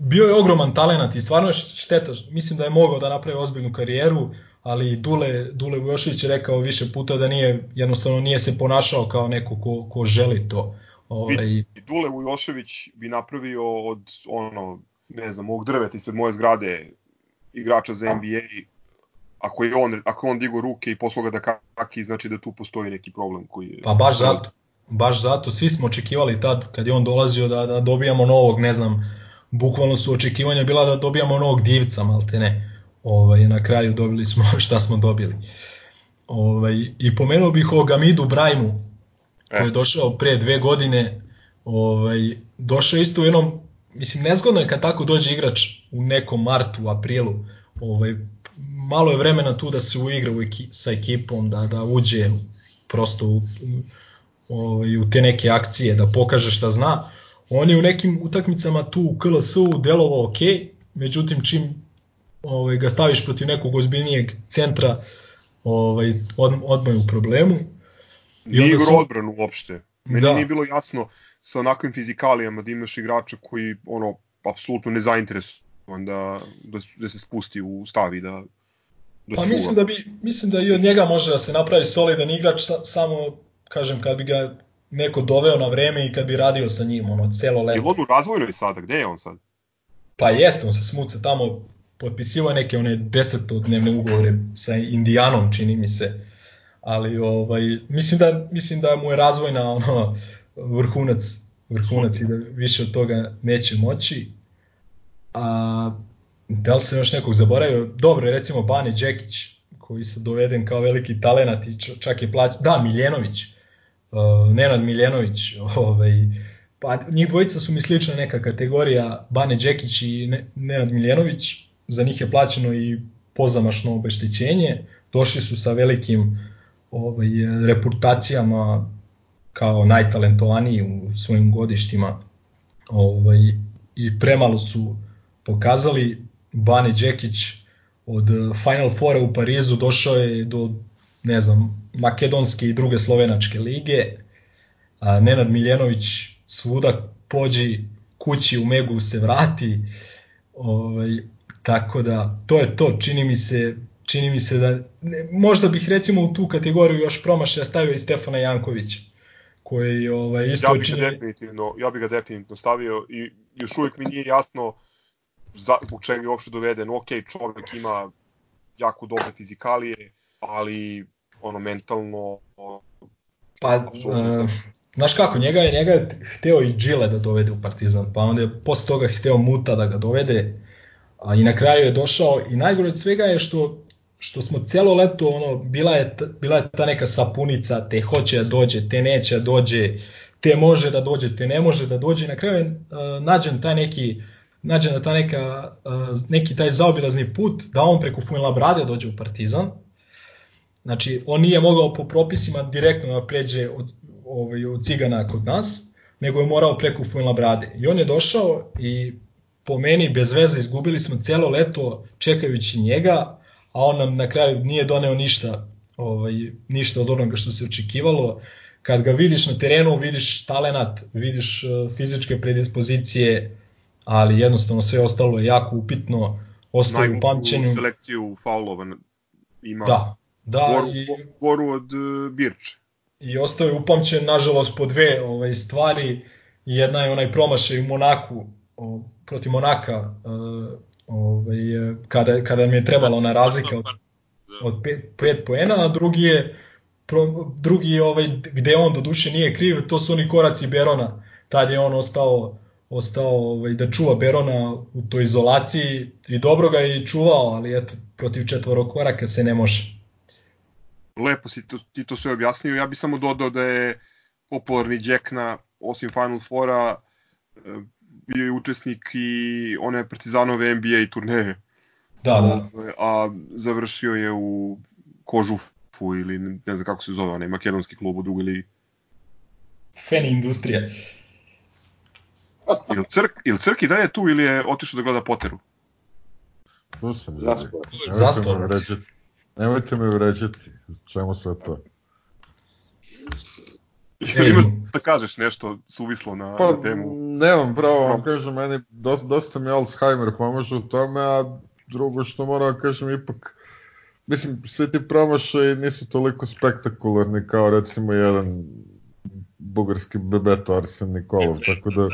bio je ogroman talenat i stvarno je šteta, mislim da je mogao da napravi ozbiljnu karijeru, ali Dule Dule Vujošević je rekao više puta da nije jednostavno nije se ponašao kao neko ko, ko želi to. Ovaj I Dule Vujošević bi napravio od, ono, ne znam, ovog drveta ispred moje zgrade igrača za NBA ako je on, ako je on digo ruke i poslao ga da kaki, znači da tu postoji neki problem koji je... Pa baš zato. Baš zato. Svi smo očekivali tad kad je on dolazio da, da dobijamo novog, ne znam, bukvalno su očekivanja bila da dobijamo novog divca, malte ne. Ovaj, na kraju dobili smo šta smo dobili. Ovaj, I pomenuo bih o Gamidu Brajmu, koji je došao pre dve godine. Ovaj, došao isto u jednom, mislim, nezgodno je kad tako dođe igrač u nekom martu, aprilu. Ovaj, malo je vremena tu da se uigra u eki, sa ekipom, da, da uđe prosto u, u, ovaj, u te neke akcije, da pokaže šta zna. On je u nekim utakmicama tu u KLS-u delovao ok, međutim čim ovaj, ga staviš protiv nekog ozbiljnijeg centra, ovaj, od, odmah je u problemu. I nije igrao odbranu uopšte. Meni Da. nije bilo jasno sa onakvim fizikalijama da imaš igrača koji ono apsolutno ne zainteresovan da, da, da se spusti u stavi da da Pa čuva. mislim da bi mislim da i od njega može da se napravi solidan igrač sa, samo kažem kad bi ga neko doveo na vreme i kad bi radio sa njim ono celo Je leto. on u razvojnoj sada? Gde je on sad? Pa jeste, on se smuca tamo potpisivao je neke one desetodnevne ugovore sa Indijanom, čini mi se. Ali ovaj mislim da mislim da mu je razvojna ono vrhunac vrhunac i da više od toga neće moći. A da li se još nekog zaboravio? Dobro, recimo Bane Đekić, koji isto doveden kao veliki talenat i čak je plaćen, da, Miljenović, uh, Nenad Miljenović, ovaj, pa njih dvojica su mi slična neka kategorija, Bane Đekić i Ne- Nenad Miljenović, za njih je plaćeno i pozamašno obeštećenje, došli su sa velikim ovaj, reputacijama kao najtalentovaniji u svojim godištima. Ovaj, i premalo su pokazali. Bane Đekić od Final Fora u Parizu došao je do ne znam, makedonske i druge slovenačke lige. A Nenad Miljenović svuda pođi kući u Megu se vrati. Ovaj, tako da to je to, čini mi se čini mi se da ne, možda bih recimo u tu kategoriju još promašaja stavio i Stefana Jankovića koji ovaj isto Ja bih, ga čini definitivno, ja bih ga definitivno stavio i još uvijek mi nije jasno za, zbog čega je uopšte doveden. Ok, čovjek ima jako dobre fizikalije, ali ono mentalno Pa, Apsolutno. uh, znaš kako, njega je, njega je hteo i Džile da dovede u Partizan, pa onda je posle toga hteo Muta da ga dovede, A i na kraju je došao i najgore od svega je što što smo celo leto ono bila je bila je ta neka sapunica te hoće da dođe te neće da dođe te može da dođe te ne može da dođe na kraju je uh, nađen taj neki nađena ta neka uh, neki taj zaobilazni put da on preko Fuenlabrade dođe u Partizan znači on nije mogao po propisima direktno da pređe od ovaj od Cigana kod nas nego je morao preko Fuenlabrade i on je došao i po meni bez veze izgubili smo celo leto čekajući njega a on nam na kraju nije doneo ništa, ovaj, ništa od onoga što se očekivalo. Kad ga vidiš na terenu, vidiš talenat, vidiš uh, fizičke predispozicije, ali jednostavno sve ostalo je jako upitno, ostaje u pamćenju. selekciju faulova ima da, da, goru, i, goru od uh, Birče. I ostaje upamćen, nažalost, po dve ovaj, stvari. Jedna je onaj promašaj u Monaku, o, protiv Monaka, uh, ovaj, kada, kada mi je trebala ona razlika od, od 5 poena, a drugi je pro, drugi ovaj, gde on do duše nije kriv, to su oni koraci Berona. Tad je on ostao ostao ovaj, da čuva Berona u toj izolaciji i dobro ga je čuvao, ali eto, protiv četvorokoraka se ne može. Lepo si to, ti to sve objasnio, ja bih samo dodao da je popularni Jack na, osim Final Fora, bio je učesnik i one Partizanove NBA turneje. Da, da. A završio je u Kožufu ili ne znam kako se zove, onaj makedonski klub u drugoj ligi. Fen industrija. Ili Crk, il Crk i dalje tu ili je otišao da gleda Poteru? Tu sam. Zaspor. Zaspor. Nemojte me vređati. Čemu sve to? Ili imaš da kažeš nešto suvislo na, pa, na temu? Nemam pravo, vam kažem, meni dosta, dosta mi Alzheimer pomaže u tome, a drugo što moram da kažem, ipak, mislim, svi ti promašaj nisu toliko spektakularni kao recimo jedan bugarski bebeto Arsen Nikolov, tako da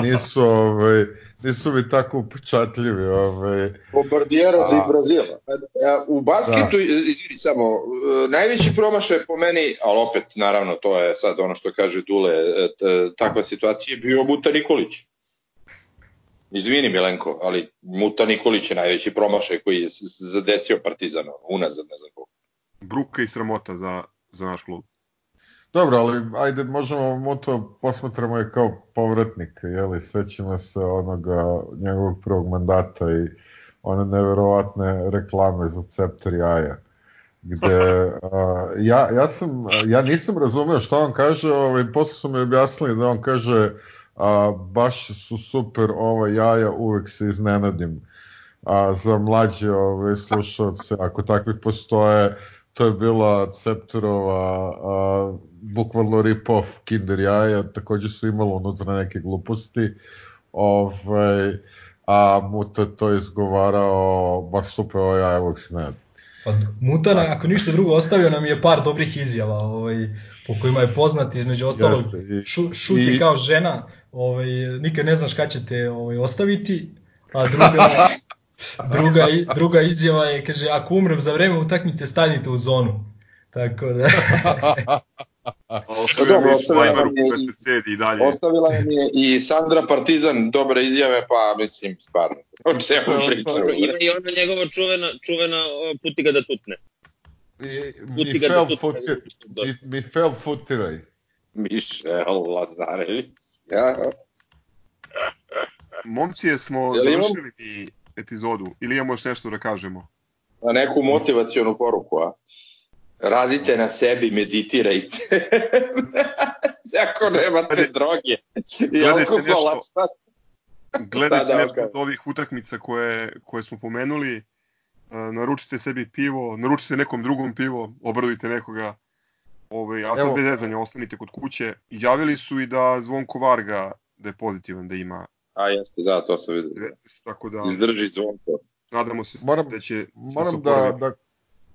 nisu, ovaj, nisu mi tako upečatljivi. Ovaj. Bombardiera A... di Brazila. U basketu, da. izvini samo, najveći promašaj po meni, ali opet, naravno, to je sad ono što kaže Dule, takva situacija je bio Muta Nikolić. Izvini Milenko, ali Muta Nikolić je najveći promašaj koji je zadesio Partizan, unazad, ne znam koliko. Bruka i sramota za, za naš klub. Dobro, ali ajde, možemo Moto posmatramo je kao povratnik, jeli, sećamo se onoga njegovog prvog mandata i one neverovatne reklame za Ceptor jaja gde a, ja, ja, sam, ja nisam razumeo šta on kaže, ovaj, posle su mi objasnili da on kaže a, baš su super ova jaja, uvek se iznenadim a, za mlađe ove slušalce, ako takvih postoje, to je bila Ceptorova a, bukvalno rip-off Kinder jaja, takođe su imalo unutra neke gluposti, ovaj, a Muta to izgovarao, baš super ovo jaja, uvek se ne. Pa Mutana, ako ništa drugo, ostavio nam je par dobrih izjava, ovaj, po kojima je poznat između ostalog, šu, šuti i, kao žena, ovaj, nikad ne znaš kada će te ovaj, ostaviti, a druga, druga, druga izjava je, kaže, ako umrem za vreme utakmice, stanite u zonu. Tako da... ostavila, dobro, ostavila, je i, i dalje. ostavila nam je i Sandra Partizan dobre izjave, pa mislim, stvarno, o čemu pričamo. Ima i ona njegova čuvena, čuvena puti ga da tutne. I, puti ga da tutne. Mi, mi futiraj. Mišel Lazarević, ja. Momci, smo završili. Epizodu ili imamo još nešto da kažemo? Na neku motivacionu poruku, a? radite na sebi, meditirajte. Ako nemate droge i alkohola, šta? Gledajte da, da, nešto od ovih utakmica koje, koje smo pomenuli, uh, naručite sebi pivo, naručite nekom drugom pivo, obradujte nekoga, ovaj, a sad bez zezanja ostanite kod kuće. Javili su i da Zvonko Varga da je pozitivan, da ima A jeste, da, to sam vidio. Tako da, Izdrži zvonko. Nadamo se moram, da će... Moram da, da,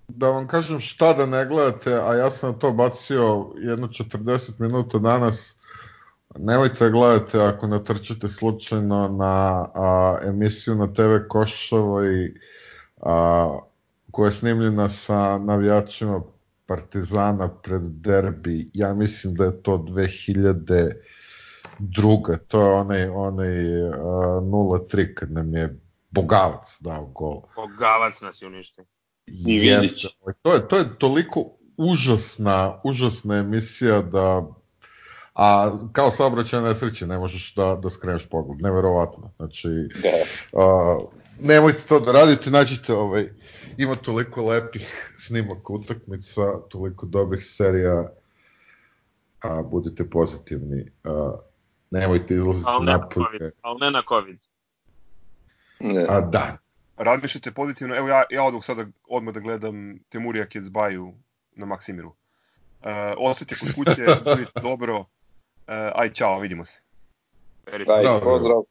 da vam kažem šta da ne gledate, a ja sam to bacio jedno 40 minuta danas, nemojte da gledate ako natrčite slučajno na a, emisiju na TV i a, koja je snimljena sa navijačima Partizana pred derbi, ja mislim da je to 2000 druga, to je onaj, onaj uh, 0-3 kad nam je Bogavac dao gol. Bogavac nas je uništio. I Vidić. To je, to je toliko užasna, užasna emisija da a kao saobraćajna nesreća ne možeš da, da skreneš pogled, neverovatno. Znači, Da. a, nemojte to da radite, nađite ovaj, ima toliko lepih snimaka utakmica, toliko dobrih serija, a budite pozitivni, a, nemojte izlaziti Ali ne na. COVID. Ali ne na COVID. Ne. A da, Razmišljate pozitivno, evo ja, ja odmah sada odmah da gledam Temurija Kecbaju na Maksimiru. Uh, ostajte kod kuće, budite dobro, uh, aj čao, vidimo se. Dobro. pozdrav.